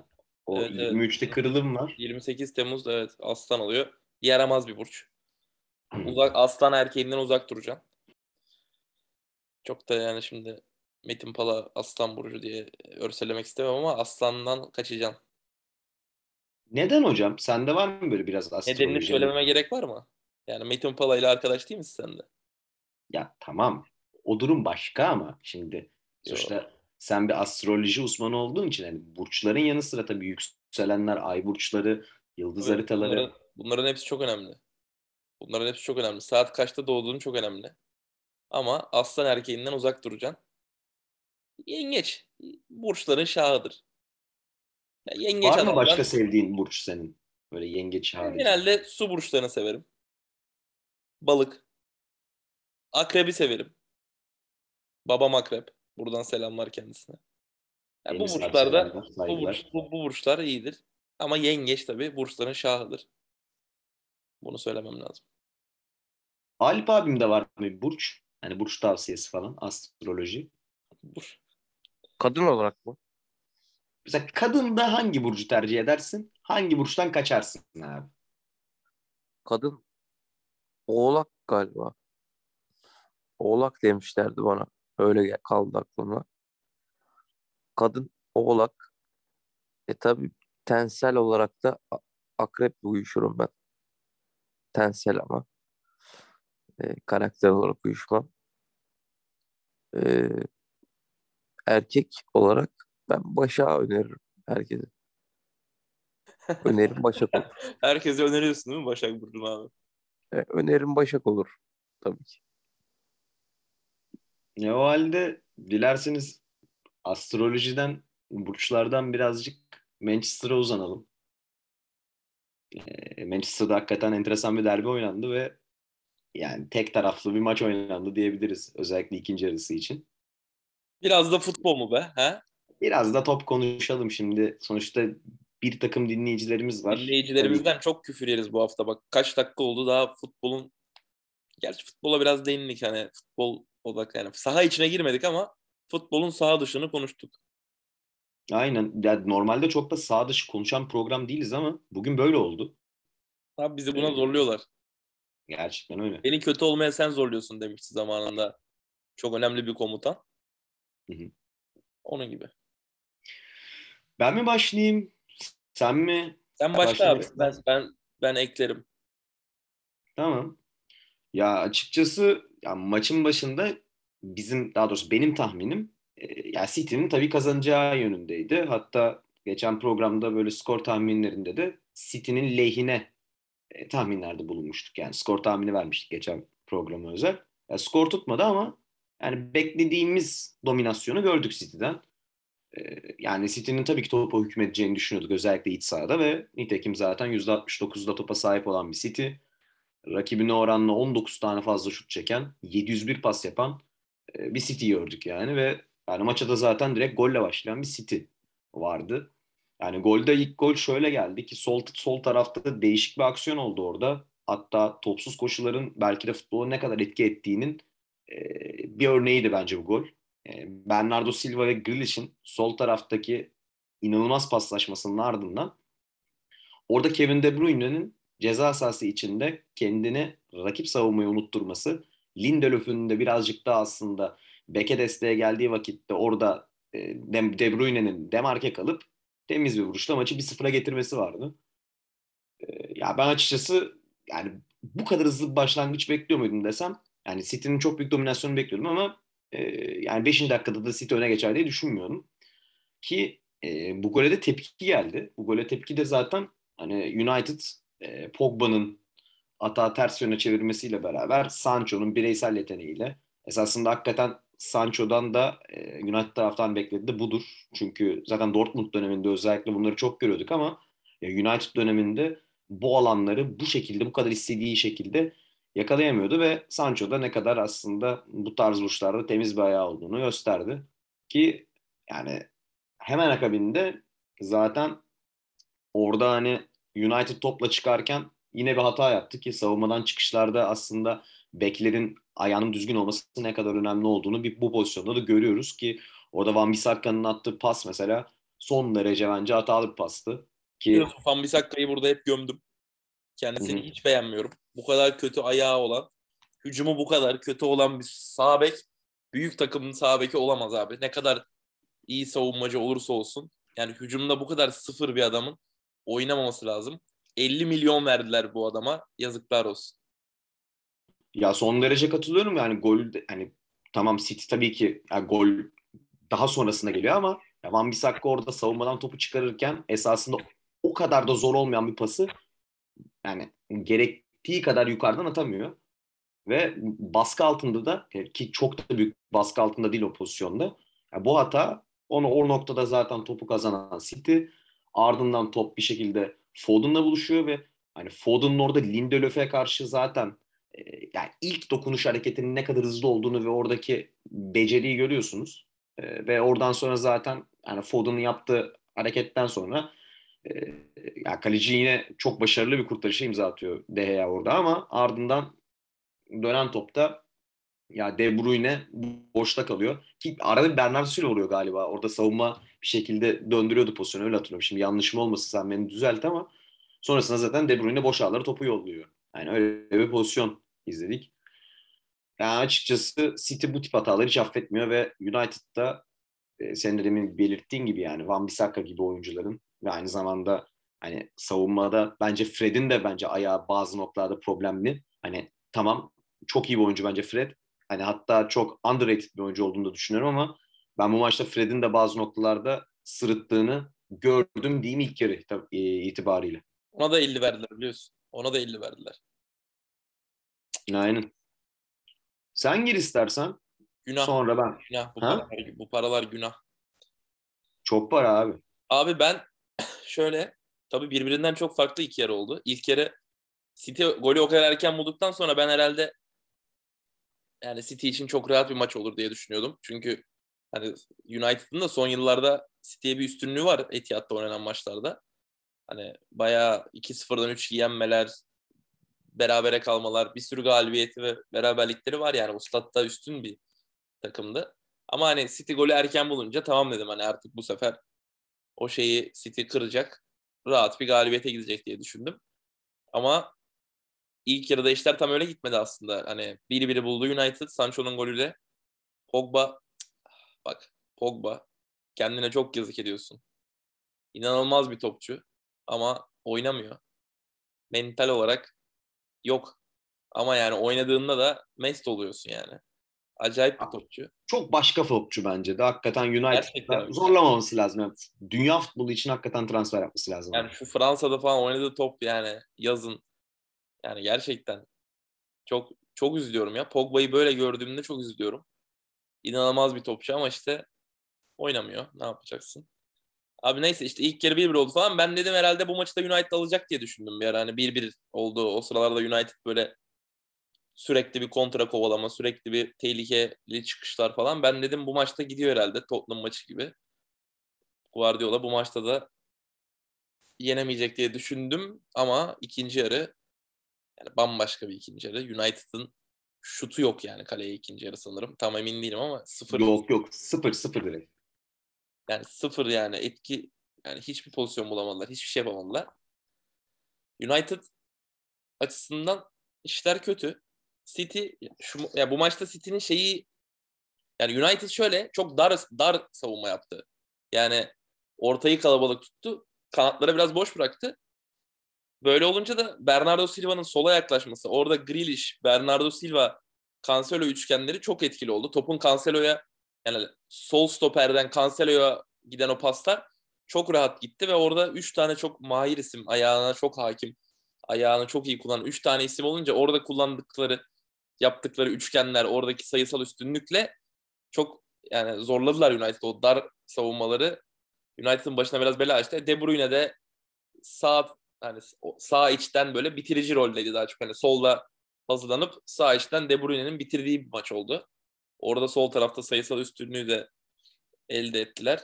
O
Evet, evet.
23'te kırılım var.
28 Temmuz da evet aslan oluyor. Yaramaz bir burç. Uzak aslan erkeğinden uzak duracaksın. Çok da yani şimdi Metin Pala aslan burcu diye örselemek istemem ama aslandan kaçacaksın.
Neden hocam? Sende var mı böyle biraz astroloji?
Nedenini söylememe gerek var mı? Yani Metin Pala ile arkadaş değil misin sen de?
Ya tamam. O durum başka ama şimdi sonuçta sen bir astroloji uzmanı olduğun için hani burçların yanı sıra tabii yükselenler, ay burçları, yıldız
Evet,
haritaları.
Bunların, bunların hepsi çok önemli. Bunların hepsi çok önemli. Saat kaçta doğduğun çok önemli. Ama aslan erkeğinden uzak duracaksın. Yengeç. Burçların şahıdır. Ya yengeç
Var mı başka sevdiğin burç senin? Böyle yengeç
Ben
harici.
genelde su burçlarını severim. Balık. Akrebi severim. Babam akrep. Buradan selamlar kendisine. Yani bu burçlarda bu, burç, bu, bu burçlar iyidir. Ama yengeç tabii burçların şahıdır. Bunu söylemem lazım.
Alp abim de var mı bir burç? Hani burç tavsiyesi falan, astroloji.
Burç.
Kadın olarak mı?
Mesela kadında hangi burcu tercih edersin? Hangi burçtan kaçarsın abi?
Kadın oğlak galiba. Oğlak demişlerdi bana. Öyle kaldı aklımda. Kadın oğlak. E tabi tensel olarak da a- akreple uyuşurum ben. Tensel ama. E, karakter olarak uyuşmam. E, erkek olarak ben Başak'ı öneririm herkese. [laughs] Önerim Başak olur.
Herkese öneriyorsun değil mi Başak Burcu'nu abi?
E, önerim Başak olur. Tabii ki.
E o halde dilerseniz astrolojiden, burçlardan birazcık Manchester'a uzanalım. E, Manchester'da hakikaten enteresan bir derbi oynandı ve yani tek taraflı bir maç oynandı diyebiliriz. Özellikle ikinci yarısı için.
Biraz da futbol mu be? He?
Biraz da top konuşalım şimdi. Sonuçta bir takım dinleyicilerimiz var.
Dinleyicilerimizden çok küfür yeriz bu hafta. Bak kaç dakika oldu daha futbolun Gerçi futbola biraz değindik hani futbol odak yani saha içine girmedik ama futbolun saha dışını konuştuk.
Aynen. Yani normalde çok da sağ dışı konuşan program değiliz ama bugün böyle oldu.
Abi bizi buna
Evet.
zorluyorlar.
Gerçekten öyle.
Beni kötü olmaya sen zorluyorsun demişti zamanında. Çok önemli bir komutan.
Hı hı.
Onun gibi.
Ben mi başlayayım? Sen mi?
Sen başla
Başlamak
abi. Ben, ben, ben eklerim.
Tamam. Ya açıkçası ya maçın başında bizim daha doğrusu benim tahminim e, ya City'nin tabii kazanacağı yönündeydi. Hatta geçen programda böyle skor tahminlerinde de City'nin lehine e, tahminlerde bulunmuştuk. Yani skor tahmini vermiştik geçen programa özel. Ya, skor tutmadı ama yani beklediğimiz dominasyonu gördük City'den. E, yani City'nin tabii ki topa hükmedeceğini düşünüyorduk özellikle iç sahada ve nitekim zaten %69'da topa sahip olan bir City rakibine oranla 19 tane fazla şut çeken, 701 pas yapan e, bir City gördük yani ve yani maça da zaten direkt golle başlayan bir City vardı. Yani golde ilk gol şöyle geldi ki sol sol tarafta da değişik bir aksiyon oldu orada. Hatta topsuz koşuların belki de futbola ne kadar etki ettiğinin e, bir örneğiydi bence bu gol. E, Bernardo Silva ve Grealish'in sol taraftaki inanılmaz paslaşmasının ardından orada Kevin De Bruyne'nin ceza sahası içinde kendini rakip savunmayı unutturması, Lindelöf'ün de birazcık daha aslında beke desteğe geldiği vakitte orada e, De Bruyne'nin demarke kalıp temiz bir vuruşla maçı 1-0'a getirmesi vardı. E, ya ben açıkçası yani bu kadar hızlı bir başlangıç bekliyor muydum desem Yani City'nin çok büyük dominasyonu bekliyordum ama e, yani 5. dakikada da City öne geçer diye düşünmüyordum. Ki bu gole de tepki geldi. Bu gole tepki de zaten hani United e, Pogba'nın atağı ters yöne çevirmesiyle beraber Sancho'nun bireysel yeteneğiyle esasında hakikaten Sancho'dan da e, United taraftan bekledi de budur. Çünkü zaten Dortmund döneminde özellikle bunları çok görüyorduk ama e, United döneminde bu alanları bu şekilde bu kadar istediği şekilde yakalayamıyordu ve Sancho da ne kadar aslında bu tarz vuruşlarda temiz bir ayağı olduğunu gösterdi. Ki yani hemen akabinde zaten orada hani United topla çıkarken yine bir hata yaptı ki savunmadan çıkışlarda aslında beklerin ayağının düzgün olması ne kadar önemli olduğunu bir bu pozisyonda da görüyoruz ki orada Van Bissakka'nın attığı pas mesela son derece bence hatalı bir pastı. Ki...
Van Bissakka'yı burada hep gömdüm. Kendisini Hı-hı. hiç beğenmiyorum. Bu kadar kötü ayağı olan, hücumu bu kadar kötü olan bir sağ bek büyük takımın sağ beki olamaz abi. Ne kadar iyi savunmacı olursa olsun. Yani hücumda bu kadar sıfır bir adamın oynamaması lazım. 50 milyon verdiler bu adama. Yazıklar olsun.
Ya son derece katılıyorum yani gol hani tamam City tabii ki yani gol daha sonrasında geliyor ama ya Van Bissaka orada savunmadan topu çıkarırken esasında o kadar da zor olmayan bir pası yani gerektiği kadar yukarıdan atamıyor. Ve baskı altında da ki çok da büyük baskı altında değil o pozisyonda. Yani bu hata onu o noktada zaten topu kazanan City. Ardından top bir şekilde Foden'la buluşuyor ve hani Foden'ın orada Lindelöf'e karşı zaten e, yani ilk dokunuş hareketinin ne kadar hızlı olduğunu ve oradaki beceriyi görüyorsunuz. E, ve oradan sonra zaten yani Foden'ın yaptığı hareketten sonra e, yani kaleci yine çok başarılı bir kurtarışa imza atıyor De Gea orada ama ardından dönen topta ya De Bruyne boşta kalıyor. Ki arada bir Bernardo Silva oluyor galiba. Orada savunma bir şekilde döndürüyordu pozisyonu öyle hatırlıyorum. Şimdi yanlışım olmasın sen beni düzelt ama sonrasında zaten De Bruyne boş ağları topu yolluyor. Yani öyle bir pozisyon izledik. Yani açıkçası City bu tip hataları hiç affetmiyor ve United'da e, senin de demin belirttiğin gibi yani Van Bissaka gibi oyuncuların ve aynı zamanda hani savunmada bence Fred'in de bence ayağı bazı noktalarda problemli. Hani tamam çok iyi bir oyuncu bence Fred. Hani hatta çok underrated bir oyuncu olduğunu da düşünüyorum ama ben bu maçta Fred'in de bazı noktalarda sırıttığını gördüm diyeyim ilk yarı e, itibariyle.
Ona da 50 verdiler biliyorsun. Ona da 50 verdiler.
Aynen. Sen gir istersen.
Günah.
Sonra ben.
Günah. Bu, paralar, bu paralar günah.
Çok para abi.
Abi ben [laughs] şöyle tabii birbirinden çok farklı iki yarı oldu. İlk yarı City golü o kadar erken bulduktan sonra ben herhalde yani City için çok rahat bir maç olur diye düşünüyordum. Çünkü hani United'ın da son yıllarda City'ye bir üstünlüğü var Etihad'da oynanan maçlarda. Hani bayağı 2-0'dan 3 yenmeler, berabere kalmalar, bir sürü galibiyeti ve beraberlikleri var yani. Ustad'da üstün bir takımdı. Ama hani City golü erken bulunca tamam dedim hani artık bu sefer o şeyi City kıracak. Rahat bir galibiyete gidecek diye düşündüm. Ama ilk yarıda işler tam öyle gitmedi aslında. Hani biri biri buldu United Sancho'nun golüyle. Pogba bak Pogba kendine çok yazık ediyorsun. İnanılmaz bir topçu ama oynamıyor. Mental olarak yok. Ama yani oynadığında da mest oluyorsun yani. Acayip bir topçu.
Çok başka topçu bence de. Hakikaten United'da zorlamaması lazım. Yani dünya futbolu için hakikaten transfer yapması lazım.
Yani şu Fransa'da falan oynadığı top yani yazın. Yani gerçekten çok çok üzülüyorum ya. Pogba'yı böyle gördüğümde çok üzülüyorum. İnanılmaz bir topçu ama işte oynamıyor. Ne yapacaksın? Abi neyse işte ilk kere 1-1 oldu falan. Ben dedim herhalde bu maçı da United alacak diye düşündüm bir ara. Hani 1-1 oldu. O sıralarda United böyle sürekli bir kontra kovalama, sürekli bir tehlikeli çıkışlar falan. Ben dedim bu maçta gidiyor herhalde Tottenham maçı gibi. Guardiola bu maçta da yenemeyecek diye düşündüm ama ikinci yarı yani bambaşka bir ikinci yarı. United'ın şutu yok yani kaleye ikinci yarı sanırım. Tam emin değilim ama sıfır.
Yok yok sıfır sıfır direkt.
Yani sıfır yani etki yani hiçbir pozisyon bulamadılar. Hiçbir şey yapamadılar. United açısından işler kötü. City şu ya bu maçta City'nin şeyi yani United şöyle çok dar dar savunma yaptı. Yani ortayı kalabalık tuttu. Kanatları biraz boş bıraktı. Böyle olunca da Bernardo Silva'nın sola yaklaşması, orada Grealish, Bernardo Silva Cancelo üçgenleri çok etkili oldu. Topun Cancelo'ya yani sol stoperden Cancelo'ya giden o paslar çok rahat gitti ve orada 3 tane çok mahir isim, ayağına çok hakim, ayağını çok iyi kullanan 3 tane isim olunca orada kullandıkları, yaptıkları üçgenler, oradaki sayısal üstünlükle çok yani zorladılar United o dar savunmaları. United'ın başına biraz bela açtı. De Bruyne de sağ hani sağ içten böyle bitirici roldeydi daha çok. Hani solda hazırlanıp sağ içten De Bruyne'nin bitirdiği bir maç oldu. Orada sol tarafta sayısal üstünlüğü de elde ettiler.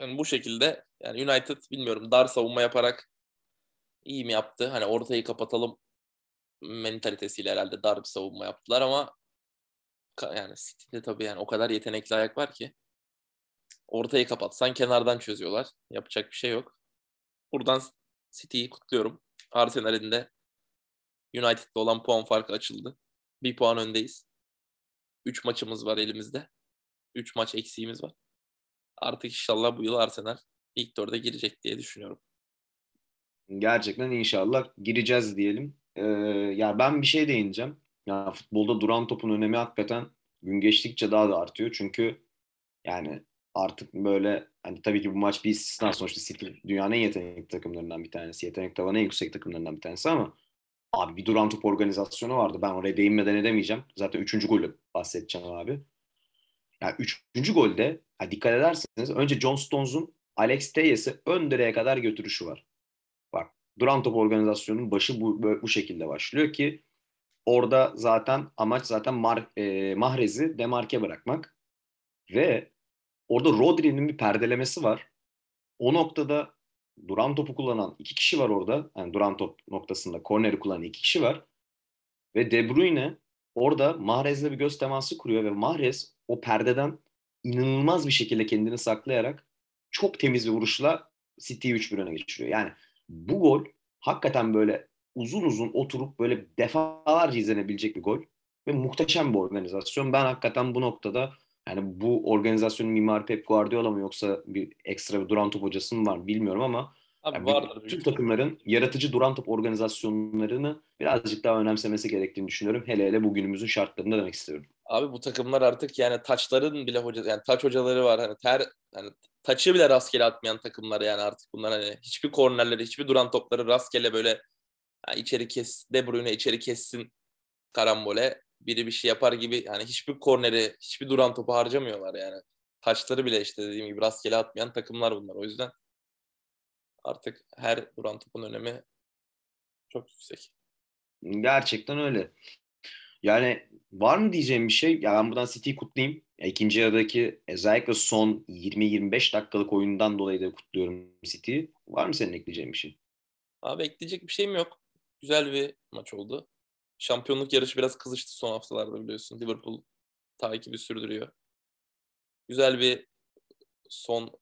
Yani bu şekilde yani United bilmiyorum dar savunma yaparak iyi mi yaptı? Hani ortayı kapatalım mentalitesiyle herhalde dar bir savunma yaptılar ama yani City'de tabii yani o kadar yetenekli ayak var ki ortayı kapatsan kenardan çözüyorlar. Yapacak bir şey yok. Buradan City'yi kutluyorum. Arsenal'in de United'la olan puan farkı açıldı. Bir puan öndeyiz. Üç maçımız var elimizde. Üç maç eksiğimiz var. Artık inşallah bu yıl Arsenal ilk dörde girecek diye düşünüyorum.
Gerçekten inşallah gireceğiz diyelim. Ee, ya ben bir şey değineceğim. Ya futbolda duran topun önemi hakikaten gün geçtikçe daha da artıyor. Çünkü yani artık böyle hani tabii ki bu maç bir istisna sonuçta City dünyanın en yetenekli takımlarından bir tanesi. Yetenek tavanı en yüksek takımlarından bir tanesi ama abi bir duran top organizasyonu vardı. Ben oraya değinmeden edemeyeceğim. Zaten üçüncü golü bahsedeceğim abi. Yani üçüncü golde ha dikkat ederseniz önce John Stones'un Alex Teyes'i ön direğe kadar götürüşü var. Bak duran top organizasyonunun başı bu, bu şekilde başlıyor ki orada zaten amaç zaten Mar, e, Mahrez'i demarke bırakmak ve orada Rodri'nin bir perdelemesi var. O noktada duran topu kullanan iki kişi var orada. Yani duran top noktasında korneri kullanan iki kişi var. Ve De Bruyne orada Mahrez'le bir göz teması kuruyor ve Mahrez o perdeden inanılmaz bir şekilde kendini saklayarak çok temiz bir vuruşla City'yi 3-1 öne geçiriyor. Yani bu gol hakikaten böyle uzun uzun oturup böyle defalarca izlenebilecek bir gol ve muhteşem bir organizasyon. Ben hakikaten bu noktada yani bu organizasyonun mimarı Pep Guardiola mı yoksa bir ekstra bir duran top hocası mı var bilmiyorum ama Abi yani vardır. Tüm takımların yaratıcı duran top organizasyonlarını birazcık daha önemsemesi gerektiğini düşünüyorum. Hele hele bugünümüzün şartlarında demek istiyorum.
Abi bu takımlar artık yani taçların bile hoca yani taç hocaları var. Hani ter hani taçı bile rastgele atmayan takımlar yani artık bunlar hani hiçbir kornerleri, hiçbir duran topları rastgele böyle yani içeri kes De Bruyne içeri kessin karambole biri bir şey yapar gibi yani hiçbir korneri, hiçbir duran topu harcamıyorlar yani. Taçları bile işte dediğim gibi rastgele atmayan takımlar bunlar. O yüzden artık her duran topun önemi çok yüksek.
Gerçekten öyle. Yani var mı diyeceğim bir şey? Ya ben buradan City'yi kutlayayım. Ya ikinci yarıdaki özellikle son 20-25 dakikalık oyundan dolayı da kutluyorum City'yi. Var mı senin ekleyeceğin bir şey?
Abi ekleyecek bir şeyim yok. Güzel bir maç oldu. Şampiyonluk yarışı biraz kızıştı son haftalarda biliyorsun. Liverpool takibi sürdürüyor. Güzel bir son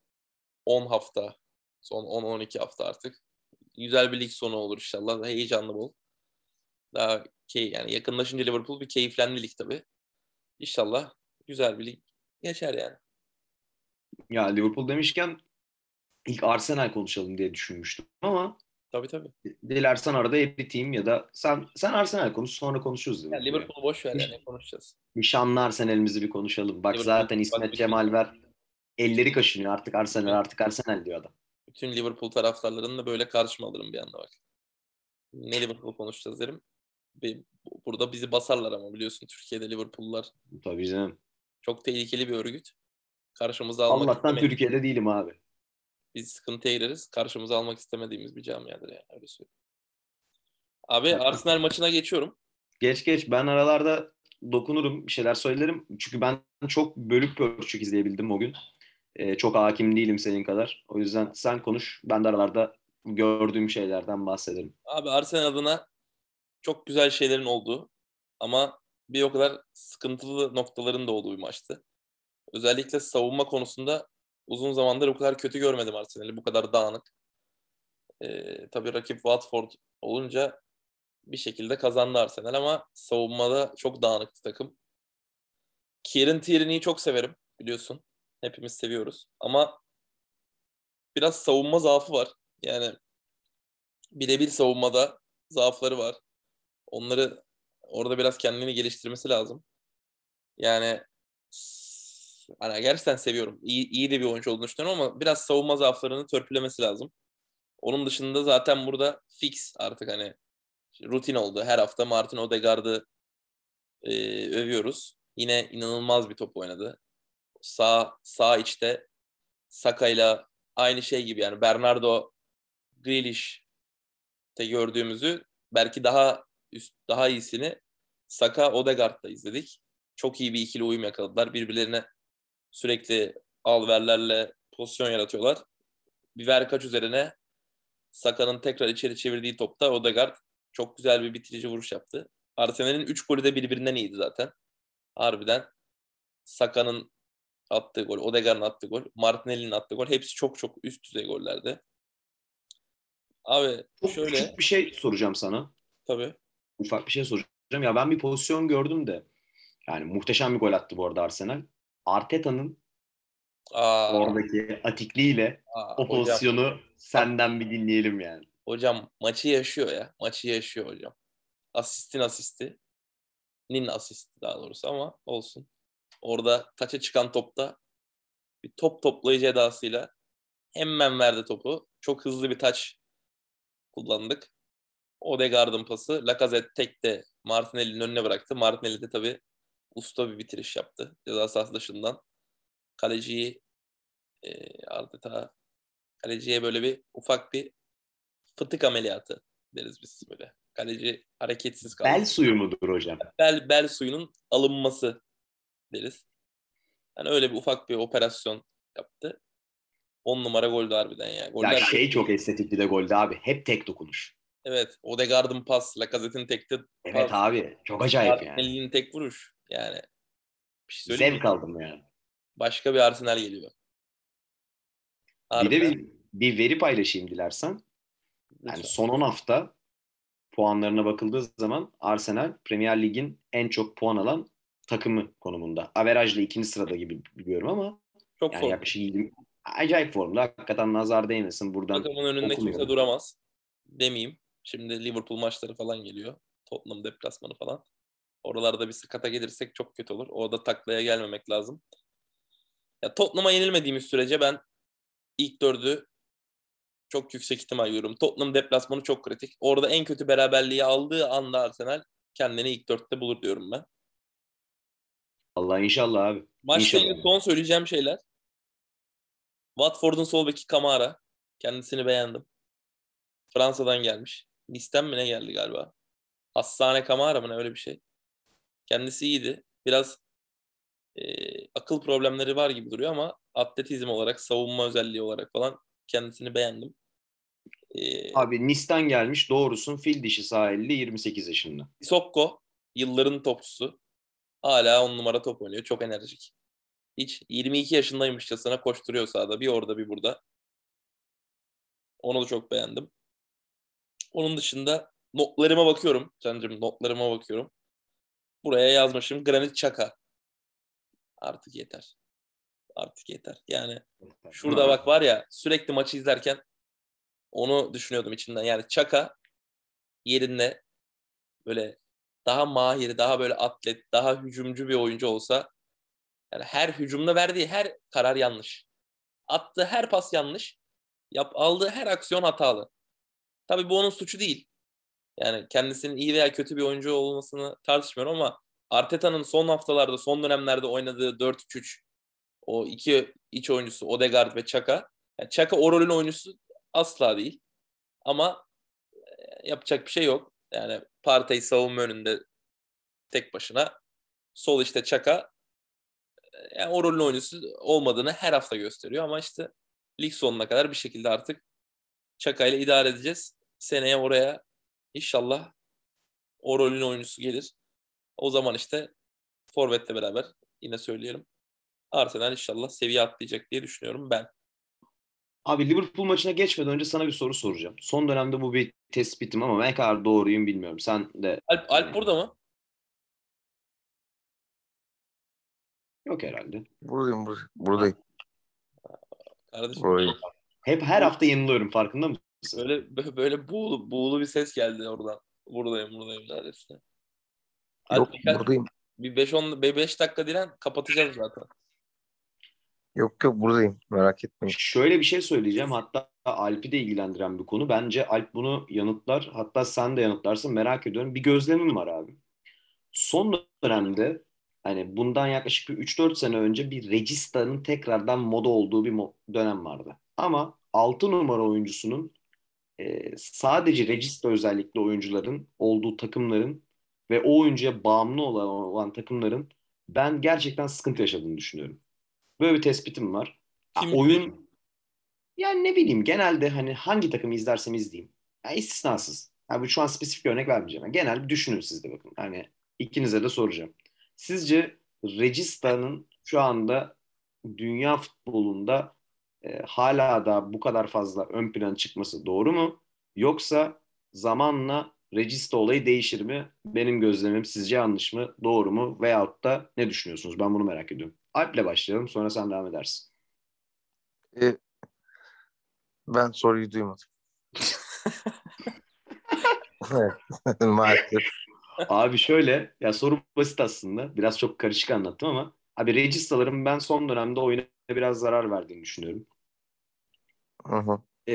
10 hafta, son 10-12 hafta artık. Güzel bir lig sonu olur inşallah. Heyecanlı bol. Daha key, yani yakınlaşınca Liverpool bir keyiflendi lig tabii. İnşallah güzel bir lig geçer yani.
Ya Liverpool demişken ilk Arsenal konuşalım diye düşünmüştüm ama
Tabii tabii.
Dilersen arada eriteyim ya da sen sen Arsenal konuş sonra konuşuruz.
Yani Liverpool'u boş ver yani konuşacağız.
Nişanlı Arsenal'imizi bir konuşalım. Bak Liverpool, zaten İsmet Cemal ver. Elleri kaşınıyor artık Arsenal artık Arsenal diyor adam.
Bütün Liverpool taraftarlarını da böyle karşıma alırım bir anda bak. Ne Liverpool konuşacağız derim. Burada bizi basarlar ama biliyorsun Türkiye'de Liverpool'lar.
Tabii canım.
Çok tehlikeli bir örgüt. Karşımıza almak
Allah'tan Türkiye'de değilim abi
biz sıkıntıya gireriz. Karşımıza almak istemediğimiz bir camiadır yani öyle söyleyeyim. Abi Arsenal maçına geçiyorum.
Geç geç. Ben aralarda dokunurum, bir şeyler söylerim. Çünkü ben çok bölük pörçük izleyebildim o gün. Ee, çok hakim değilim senin kadar. O yüzden sen konuş. Ben de aralarda gördüğüm şeylerden bahsederim.
Abi Arsenal adına çok güzel şeylerin olduğu ama bir o kadar sıkıntılı noktaların da olduğu bir maçtı. Özellikle savunma konusunda uzun zamandır bu kadar kötü görmedim Arsenal'i. Bu kadar dağınık. Ee, tabii rakip Watford olunca bir şekilde kazandı Arsenal ama savunmada çok dağınıktı takım. Kieran Tierney'i çok severim biliyorsun. Hepimiz seviyoruz. Ama biraz savunma zaafı var. Yani birebir savunmada zaafları var. Onları orada biraz kendini geliştirmesi lazım. Yani hani gerçekten seviyorum. İyi, iyi de bir oyuncu olduğunu düşünüyorum ama biraz savunma zaaflarını törpülemesi lazım. Onun dışında zaten burada fix artık hani rutin oldu. Her hafta Martin Odegaard'ı e, övüyoruz. Yine inanılmaz bir top oynadı. Sağ sağ içte Saka'yla aynı şey gibi yani Bernardo Grealish'te gördüğümüzü belki daha üst daha iyisini Saka Odegaard'da izledik. Çok iyi bir ikili uyum yakaladılar. Birbirlerine sürekli alverlerle pozisyon yaratıyorlar. Bir verkaç üzerine Saka'nın tekrar içeri çevirdiği topta Odegaard çok güzel bir bitirici vuruş yaptı. Arsenal'in 3 golü de birbirinden iyiydi zaten. Harbiden Saka'nın attığı gol, Odegaard'ın attığı gol, Martinelli'nin attığı gol hepsi çok çok üst düzey gollerdi. Abi
Çok
şöyle
küçük bir şey soracağım sana.
tabii.
Ufak bir şey soracağım. Ya ben bir pozisyon gördüm de yani muhteşem bir gol attı bu arada Arsenal. Arteta'nın
Aa,
oradaki atikliğiyle
aa,
o
hocam,
pozisyonu senden bir dinleyelim yani.
hocam maçı yaşıyor ya. Maçı yaşıyor hocam. Asistin asisti. Nin asisti daha doğrusu ama olsun. Orada taça çıkan topta bir top toplayıcı edasıyla hemen verdi topu. Çok hızlı bir taç kullandık. Odegaard'ın pası. Lacazette tek de Martinelli'nin önüne bıraktı. Martinelli de tabii usta bir bitiriş yaptı. Ceza sahası dışından. Kaleciyi e, adeta kaleciye böyle bir ufak bir fıtık ameliyatı deriz biz böyle. Kaleci hareketsiz kaldı.
Bel suyu mudur hocam?
bel, bel suyunun alınması deriz. Yani öyle bir ufak bir operasyon yaptı. 10 numara goldü harbiden ya. Goller
Ya şey çok estetikli de golde abi. Hep tek dokunuş.
Evet. Odegaard'ın pas, Lacazette'in tekte
Evet
pas,
abi. Çok acayip yani.
Martinelli'nin tek vuruş. Yani bir şey
Zevk aldım yani.
Başka bir Arsenal geliyor.
Bir de
Harbiden.
bir, bir veri paylaşayım dilersen. Yani son 10 hafta puanlarına bakıldığı zaman Arsenal Premier Lig'in en çok puan alan takımı konumunda. Averajla ikinci sırada gibi biliyorum ama
Çok
yani
formda.
yaklaşık 20 acayip formda. Hakikaten nazar değmesin buradan.
Takımın önünde kimse
okumuyorum.
duramaz. Demeyeyim. Şimdi Liverpool maçları falan geliyor. Tottenham deplasmanı falan. Oralarda bir sıkata gelirsek çok kötü olur. Orada taklaya gelmemek lazım. Ya Tottenham'a yenilmediğimiz sürece ben ilk dördü çok yüksek ihtimal görüyorum. Tottenham deplasmanı çok kritik. Orada en kötü beraberliği aldığı anda Arsenal kendini ilk dörtte bulur diyorum ben.
Allah inşallah abi.
Maçla ilgili son söyleyeceğim şeyler. Watford'un sol beki Kamara. Kendisini beğendim. Fransa'dan gelmiş. Nice'den mi ne geldi galiba? Hassane Kamara mı ne öyle bir şey. Kendisi iyiydi. Biraz e, akıl problemleri var gibi duruyor ama atletizm olarak, savunma özelliği olarak falan kendisini beğendim. E,
Abi Nis'ten gelmiş doğrusun fil dişi sahilli 28 yaşında.
Sokko yılların topçusu. Hala on numara top oynuyor. Çok enerjik. Hiç 22 yaşındaymışçasına koşturuyor sahada. Bir orada bir burada. Onu da çok beğendim. Onun dışında notlarıma bakıyorum. Cancım notlarıma bakıyorum. Buraya yazmışım Granit Çaka. Artık yeter. Artık yeter. Yani şurada bak var ya sürekli maçı izlerken onu düşünüyordum içimden. Yani Çaka yerinde böyle daha mahir, daha böyle atlet, daha hücumcu bir oyuncu olsa yani her hücumda verdiği her karar yanlış. Attığı her pas yanlış. Yap, aldığı her aksiyon hatalı. Tabii bu onun suçu değil. Yani kendisinin iyi veya kötü bir oyuncu olmasını tartışmıyorum ama Arteta'nın son haftalarda, son dönemlerde oynadığı 4-3-3 o iki iç oyuncusu Odegaard ve Çaka. Yani Çaka o rolün oyuncusu asla değil. Ama e, yapacak bir şey yok. Yani Partey savunma önünde tek başına. Sol işte Çaka e, yani o rolün oyuncusu olmadığını her hafta gösteriyor ama işte lig sonuna kadar bir şekilde artık Çaka ile idare edeceğiz. Seneye oraya inşallah o rolün oyuncusu gelir. O zaman işte Forvet'le beraber yine söyleyelim. Arsenal inşallah seviye atlayacak diye düşünüyorum ben.
Abi Liverpool maçına geçmeden önce sana bir soru soracağım. Son dönemde bu bir tespitim ama ne kadar doğruyum bilmiyorum. Sen de
Alp, Alp burada mı?
yok herhalde.
Buradayım, bur- buradayım.
Kardeşim
buradayım.
Hep her hafta yeniliyorum farkında mısın?
Böyle böyle buğulu, buğulu bir ses geldi oradan. Buradayım buradayım neredeyse. Hadi
Yok
birkaç-
buradayım.
bir 5-10 5 dakika diren kapatacağız zaten.
Yok yok buradayım. Merak etmeyin.
Şöyle bir şey söyleyeceğim. Hatta Alp'i de ilgilendiren bir konu. Bence Alp bunu yanıtlar. Hatta sen de yanıtlarsın. Merak ediyorum. Bir gözlemim var abi. Son dönemde hani bundan yaklaşık bir 3-4 sene önce bir Regista'nın tekrardan moda olduğu bir dönem vardı. Ama 6 numara oyuncusunun e, sadece Regista özellikle oyuncuların olduğu takımların ve o oyuncuya bağımlı olan, olan takımların ben gerçekten sıkıntı yaşadığını düşünüyorum. Böyle bir tespitim var. Ya
Kim-
oyun yani ne bileyim genelde hani hangi takımı izlersem izleyeyim. Ya istisnasız. Yani bu şu an spesifik bir örnek vermeyeceğim. Yani genel bir düşünün siz de bakın. Hani ikinize de soracağım. Sizce Regista'nın şu anda dünya futbolunda e, hala da bu kadar fazla ön plana çıkması doğru mu? Yoksa zamanla Regista olayı değişir mi? Benim gözlemim sizce yanlış mı? Doğru mu? Veyahut da ne düşünüyorsunuz? Ben bunu merak ediyorum. Alp'le başlayalım sonra sen devam edersin.
E, ben soruyu duymadım. [laughs] [laughs] Maalesef.
Abi şöyle ya soru basit aslında. Biraz çok karışık anlattım ama abi Regista'ların ben son dönemde oyuna biraz zarar verdiğini düşünüyorum.
Hı.
Ee,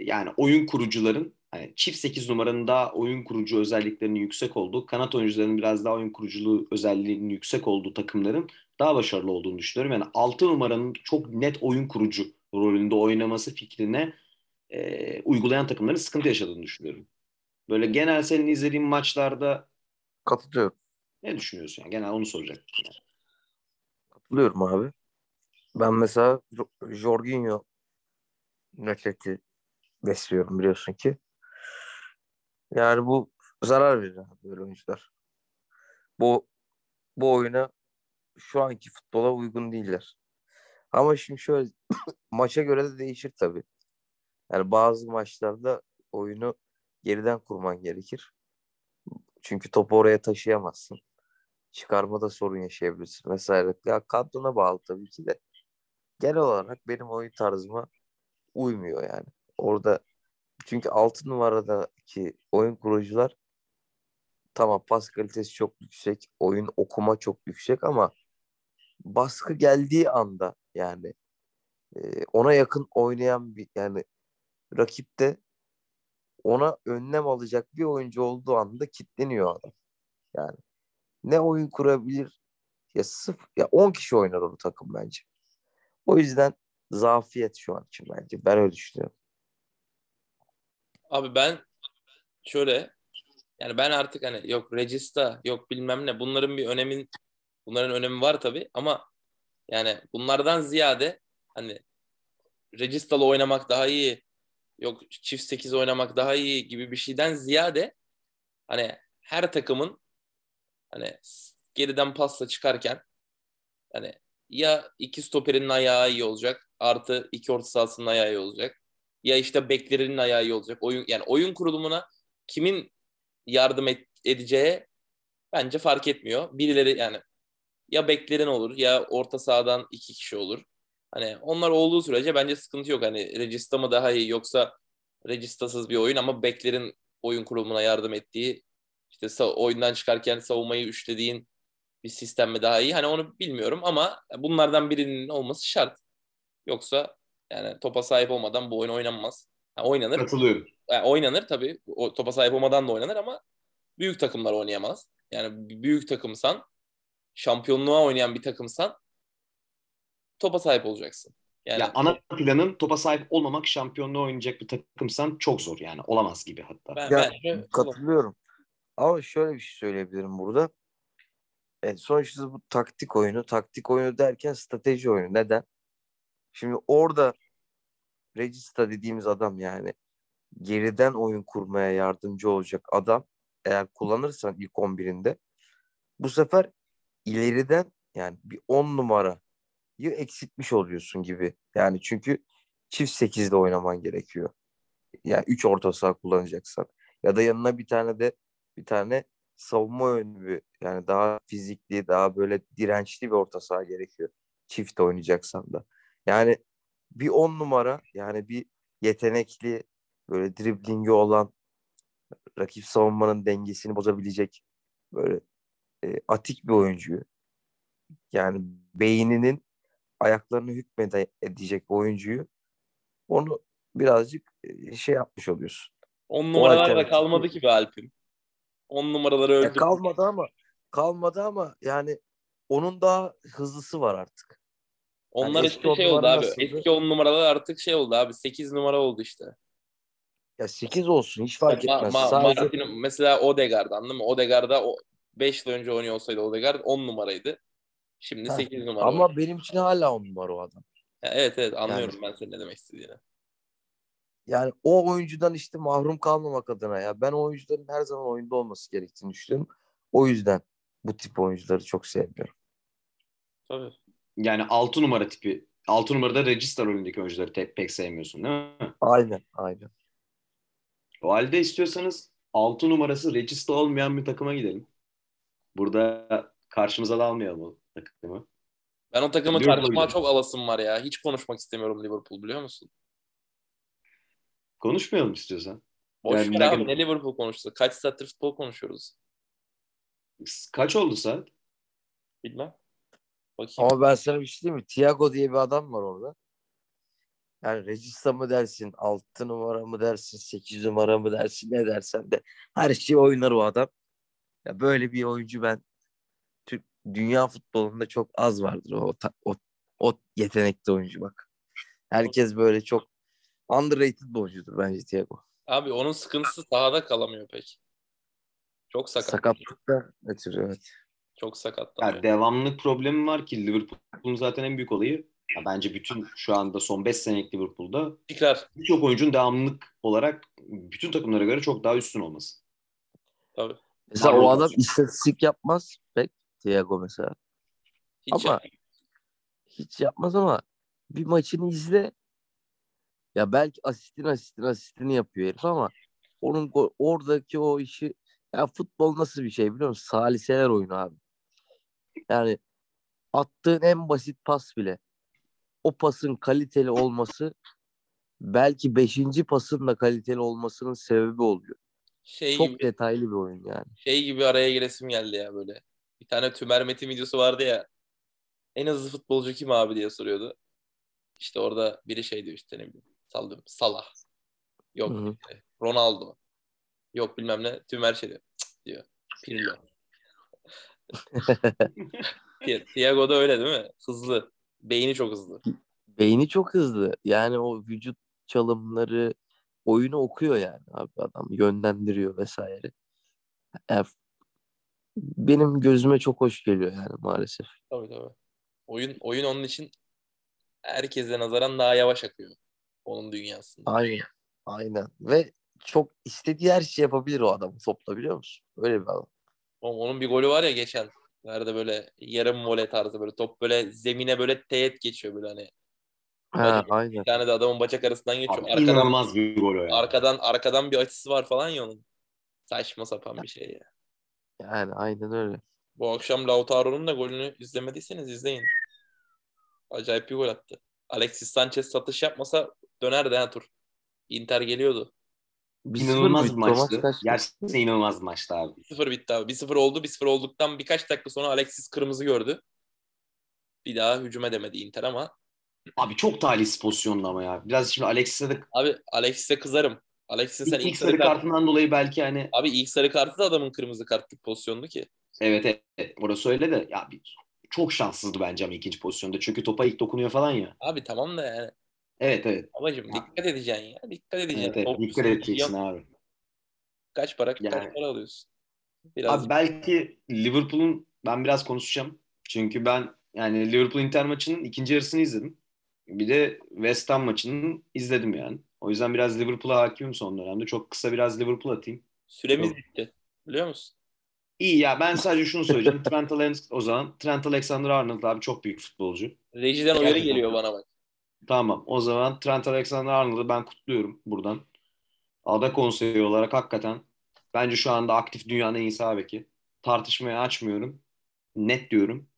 yani oyun kurucuların hani çift 8 numaranın daha oyun kurucu özelliklerinin yüksek olduğu, kanat oyuncularının biraz daha oyun kuruculuğu özelliğinin yüksek olduğu takımların daha başarılı olduğunu düşünüyorum. Yani 6 numaranın çok net oyun kurucu rolünde oynaması fikrine e, uygulayan takımların sıkıntı yaşadığını düşünüyorum. Böyle genel senin izlediğin maçlarda
Katılıyorum.
ne düşünüyorsun? Yani genel onu soracaktım. yani.
Katılıyorum abi. Ben mesela Jo- Jorginho nefreti besliyorum biliyorsun ki. Yani bu zarar verir böyle oyuncular. Bu bu oyuna şu anki futbola uygun değiller. Ama şimdi şöyle [coughs] maça göre de değişir tabii. Yani bazı maçlarda oyunu geriden kurman gerekir. Çünkü topu oraya taşıyamazsın. Çıkarmada sorun yaşayabilirsin vesaire. Ya kadrona bağlı tabii ki de. Genel olarak benim oyun tarzıma uymuyor yani. Orada çünkü 6 numaradaki oyun kurucular tamam pas kalitesi çok yüksek, oyun okuma çok yüksek ama baskı geldiği anda yani e, ona yakın oynayan bir yani rakipte ona önlem alacak bir oyuncu olduğu anda kitleniyor adam. Yani ne oyun kurabilir ya sıfır ya 10 kişi oynar o takım bence. O yüzden zafiyet şu an için bence. Ben öyle düşünüyorum.
Abi ben şöyle yani ben artık hani yok Regista yok bilmem ne bunların bir önemin bunların önemi var tabii ama yani bunlardan ziyade hani Regista'lı oynamak daha iyi yok çift 8 oynamak daha iyi gibi bir şeyden ziyade hani her takımın hani geriden pasla çıkarken hani ya iki stoperinin ayağı iyi olacak artı iki orta sahasının ayağı iyi olacak ya işte beklerinin ayağı iyi olacak. Oyun yani oyun kurulumuna kimin yardım et, edeceği bence fark etmiyor. Birileri yani ya beklerin olur ya orta sahadan iki kişi olur. Hani onlar olduğu sürece bence sıkıntı yok. Hani Regista mı daha iyi yoksa Registasız bir oyun ama beklerin oyun kurulumuna yardım ettiği işte oyundan çıkarken savunmayı üçlediğin bir sistem mi daha iyi? Hani onu bilmiyorum ama bunlardan birinin olması şart. Yoksa yani topa sahip olmadan bu oyun oynanmaz. Ha, oynanır.
Katılıyorum.
Yani oynanır tabii. O, topa sahip olmadan da oynanır ama büyük takımlar oynayamaz. Yani büyük takımsan, şampiyonluğa oynayan bir takımsan topa sahip olacaksın. Yani
ya ana planın topa sahip olmamak şampiyonluğu oynayacak bir takımsan çok zor yani. Olamaz gibi hatta.
ben,
Ya,
bence
Katılıyorum. Ama şöyle bir şey söyleyebilirim burada. Evet, sonuçta bu taktik oyunu. Taktik oyunu derken strateji oyunu. Neden? Şimdi orada Regista dediğimiz adam yani geriden oyun kurmaya yardımcı olacak adam eğer kullanırsan ilk 11'inde bu sefer ileriden yani bir 10 numarayı eksiltmiş oluyorsun gibi. Yani çünkü çift 8'de oynaman gerekiyor. Yani 3 orta saha kullanacaksan. Ya da yanına bir tane de bir tane savunma yönlü bir yani daha fizikli, daha böyle dirençli bir orta saha gerekiyor. Çift oynayacaksan da. Yani bir 10 numara yani bir yetenekli böyle driblingi olan rakip savunmanın dengesini bozabilecek böyle e, atik bir oyuncuyu yani beyninin ayaklarını hükmede edecek bir oyuncuyu onu birazcık e, şey yapmış oluyorsun.
On numaralar da kalmadı ki be Alp'im. On numaraları
Ya
öldü.
kalmadı ama kalmadı ama yani onun daha hızlısı var artık.
Onlar
eski
işte
on
şey oldu abi.
nasıldı?
Eski on numaralar artık şey oldu abi. 8 numara oldu işte.
Ya 8 olsun hiç fark
Ma-
etmez.
ma-
Sadece
Martin- mesela Odegaard anladın mı? Odegaard'da o 5 yıl önce oynuyor olsaydı Odegaard 10 numaraydı. Şimdi
Ha,
8 numara.
ama
oynuyor.
benim için hala on numara o adam.
Ya evet evet anlıyorum ben senin ne demek istediğini.
Yani o oyuncudan işte mahrum kalmamak adına ya. Ben o oyuncuların her zaman oyunda olması gerektiğini düşünüyorum. O yüzden bu tip oyuncuları çok sevmiyorum.
Tabii.
Yani 6 numara tipi. 6 numarada Register rolündeki oyuncuları te- pek sevmiyorsun değil mi?
Aynen, aynen.
O halde istiyorsanız 6 numarası Register olmayan bir takıma gidelim. Burada karşımıza da almayalım o takımı.
Ben o takımı
gidelim.
çok alasım var ya. Hiç konuşmak istemiyorum Liverpool biliyor musun?
Konuşmayalım istiyorsan.
Boş
Yani
ver
ne
abi ne Liverpool konuştu. Kaç saattir futbol konuşuyoruz.
Kaç oldu saat?
Bilmem. Bakayım.
Ama ben sana bir şey diyeyim mi? Thiago diye bir adam var orada. Yani Regista mı dersin, 6 numara mı dersin, 8 numara mı dersin, ne dersen de her şeyi oynar o adam. Ya böyle bir oyuncu ben Türk dünya futbolunda çok az vardır o o, o yetenekli oyuncu bak. Herkes böyle çok underrated bir oyuncudur bence Thiago.
Abi onun sıkıntısı sahada kalamıyor pek. Çok sakat.
Sakatlıktan ötürü evet.
Çok sakatlanıyor.
Ya devamlılık problemi var ki Liverpool'un zaten en büyük olayı ya bence bütün şu anda son 5 senelik Liverpool'da
Tekrar.
birçok oyuncunun devamlılık olarak bütün takımlara göre çok daha üstün olması.
Tabii.
Mesela
Marlon
o adam
olsun.
istatistik yapmaz pek Thiago mesela.
Hiç
Ama
yap-
hiç yapmaz ama bir maçını izle. Ya belki asistin asistin asistini yapıyor herif ama onun oradaki o işi ya futbol nasıl bir şey biliyor musun? Saliseler oyunu abi. Yani attığın en basit pas bile o pasın kaliteli olması belki beşinci pasın da kaliteli olmasının sebebi oluyor.
şey
Çok
gibi
detaylı bir oyun yani.
şey gibi araya giresim geldi ya böyle. Bir tane Tümer Metin videosu vardı ya. En hızlı futbolcu kim abi diye soruyordu. İşte orada biri şey diyor işte ne bileyim. Sallıyorum. Salah. Yok
Hı hı.
işte Ronaldo. Yok bilmem ne. Tümer şey diyor. "Cık," diyor. Pirlo. [laughs] Thiago da öyle değil mi? Hızlı. Beyni çok hızlı.
Beyni çok hızlı. Yani o vücut çalımları oyunu okuyor yani abi adam yönlendiriyor vesaire. Yani benim gözüme çok hoş geliyor yani maalesef.
Tabii tabii. Oyun oyun onun için herkese nazaran daha yavaş akıyor. Onun dünyasında.
Aynen. Aynen. Ve çok istediği her şeyi yapabilir o adam topla biliyor musun? Öyle bir adam.
Oğlum Onun bir golü var ya geçen. Nerede böyle yarım voley tarzı böyle top böyle zemine böyle teğet geçiyor böyle hani.
Ha, aynen.
Bir tane de adamın bacak arasından geçiyor.
Abi,
Arkadan,
inanılmaz bir gol o ya.
arkadan arkadan bir açısı var falan ya onun. Saçma sapan bir şey ya.
Yani aynen öyle.
Bu akşam Lautaro'nun da golünü izlemediyseniz izleyin. Acayip bir gol attı. Alexis Sanchez satış yapmasa dönerdi ha tur. Inter geliyordu.
Bir
İnanılmaz bir maçtı. Gerçekten inanılmaz bir maçtı abi.
1-0 bitti abi. 1-0 oldu. 1-0 olduktan birkaç dakika sonra Alexis kırmızı gördü. Bir daha hücum edemedi Inter ama
Abi çok talihsiz pozisyondu ama ya. Biraz şimdi Alexis'e de
abi Alexis'e kızarım. Alexis'in sen
ilk,
ilk,
ilk
sarı
sarı
kart...
kartından dolayı belki hani
Abi ilk sarı kartı da adamın kırmızı kartlık pozisyondu ki.
evet evet, evet orası öyle de ya bir, çok şanssızdı bence ama ikinci pozisyonda. Çünkü topa ilk dokunuyor falan ya.
Abi tamam da yani.
Evet evet.
Babacım dikkat edeceksin ya. Dikkat edeceksin.
evet, evet. Dikkat edeceksin
yiyorsun.
abi.
Kaç para
Yani-
kaç para alıyorsun? Biraz
Abi belki Liverpool'un ben biraz konuşacağım. Çünkü ben yani Liverpool Inter maçının ikinci yarısını izledim. Bir de West Ham maçını izledim yani. O yüzden biraz Liverpool'a hakimim son dönemde. Çok kısa biraz Liverpool atayım.
süremiz
Yok.
bitti. Biliyor musun?
İyi ya ben sadece şunu söyleyeceğim. [laughs] Trent Alex o zaman Trent Alexander-Arnold abi çok büyük futbolcu.
Rejiden uyarı geliyor bana bak.
Tamam o zaman Trent Alexander-Arnold'u ben kutluyorum buradan. Ada konseyi olarak hakikaten bence şu anda aktif dünyanın en iyi sağ beki. Tartışmaya açmıyorum. Net diyorum.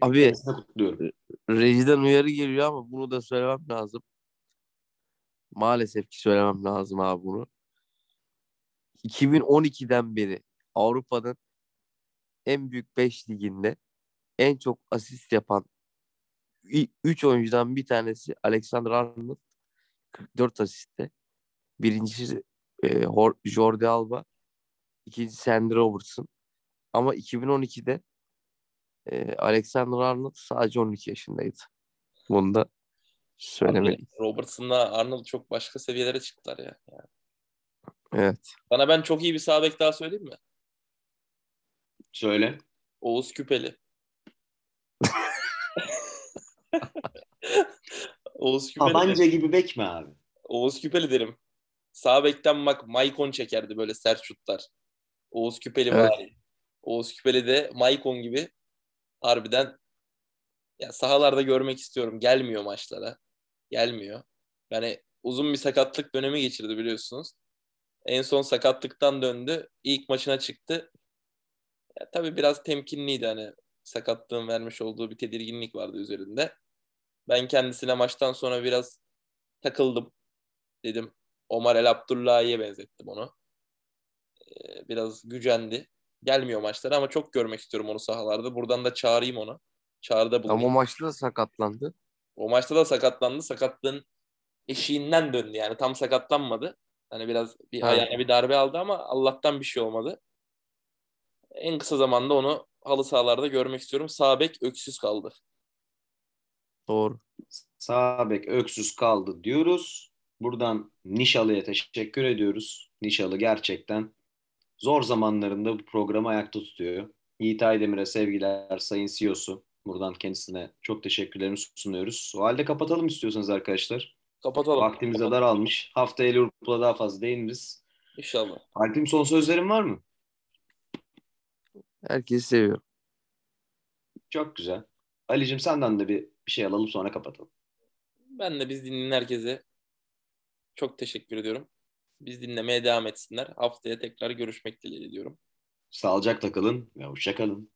Abi
Kendisini kutluyorum.
rejiden uyarı geliyor ama bunu da söylemem lazım. Maalesef ki söylemem lazım abi bunu. 2012'den beri Avrupa'nın en büyük 5 liginde en çok asist yapan 3 oyuncudan bir tanesi Alexander Arnold 44 asiste. Birincisi e, Jordi Alba. ikincisi Andy Robertson. Ama 2012'de e, Alexander Arnold sadece 12 yaşındaydı. Bunu da söylemeliyim.
Robertson'la Arnold çok başka seviyelere çıktılar ya. Yani.
Evet.
Sana ben çok iyi bir sağ bek daha söyleyeyim mi?
Söyle.
Oğuz Küpeli. [laughs] [laughs] Oğuz Küpeli.
Tabanca gibi bek mi abi?
Oğuz Küpeli derim. Sağ bekten bak Maicon çekerdi böyle sert şutlar. Oğuz Küpeli
Evet.
var. Oğuz Küpeli de Maicon gibi harbiden ya sahalarda görmek istiyorum. Gelmiyor maçlara. Gelmiyor. Yani uzun bir sakatlık dönemi geçirdi biliyorsunuz. En son sakatlıktan döndü. İlk maçına çıktı. Ya, tabii biraz temkinliydi hani sakatlığın vermiş olduğu bir tedirginlik vardı üzerinde. Ben kendisine maçtan sonra biraz takıldım. Dedim Omar El Abdullahi'ye benzettim onu. Ee, biraz gücendi. Gelmiyor maçlara ama çok görmek istiyorum onu sahalarda. Buradan da çağırayım onu. Çağrıda
Ama o
bulunayım.
maçta da sakatlandı.
O maçta da sakatlandı. Sakatlığın eşiğinden döndü yani. Tam sakatlanmadı. Hani biraz bir
Ha.
ayağına bir darbe aldı ama Allah'tan bir şey olmadı. En kısa zamanda onu halı sahalarda görmek istiyorum. Sağ bek öksüz kaldı.
Doğru.
Sağ bek öksüz kaldı diyoruz. Buradan Nişalı'ya teşekkür ediyoruz. Nişalı gerçekten zor zamanlarında bu programı ayakta tutuyor. Yiğit Aydemir'e sevgiler Sayın CEO'su. Buradan kendisine çok teşekkürlerimi sunuyoruz. O halde kapatalım istiyorsanız arkadaşlar.
Kapatalım.
Vaktimiz de
Kapatalım.
daralmış. Haftaya Liverpool'a daha fazla değiniriz.
İnşallah.
Alp'im son sözlerin var mı?
Herkesi seviyorum.
Çok güzel. Ali'cim senden de bir, bir şey alalım sonra kapatalım.
Ben de biz dinleyen herkese çok teşekkür ediyorum. Biz dinlemeye devam etsinler. Haftaya tekrar görüşmek dileğiyle diyorum.
Sağlıcakla kalın ve hoşça kalın.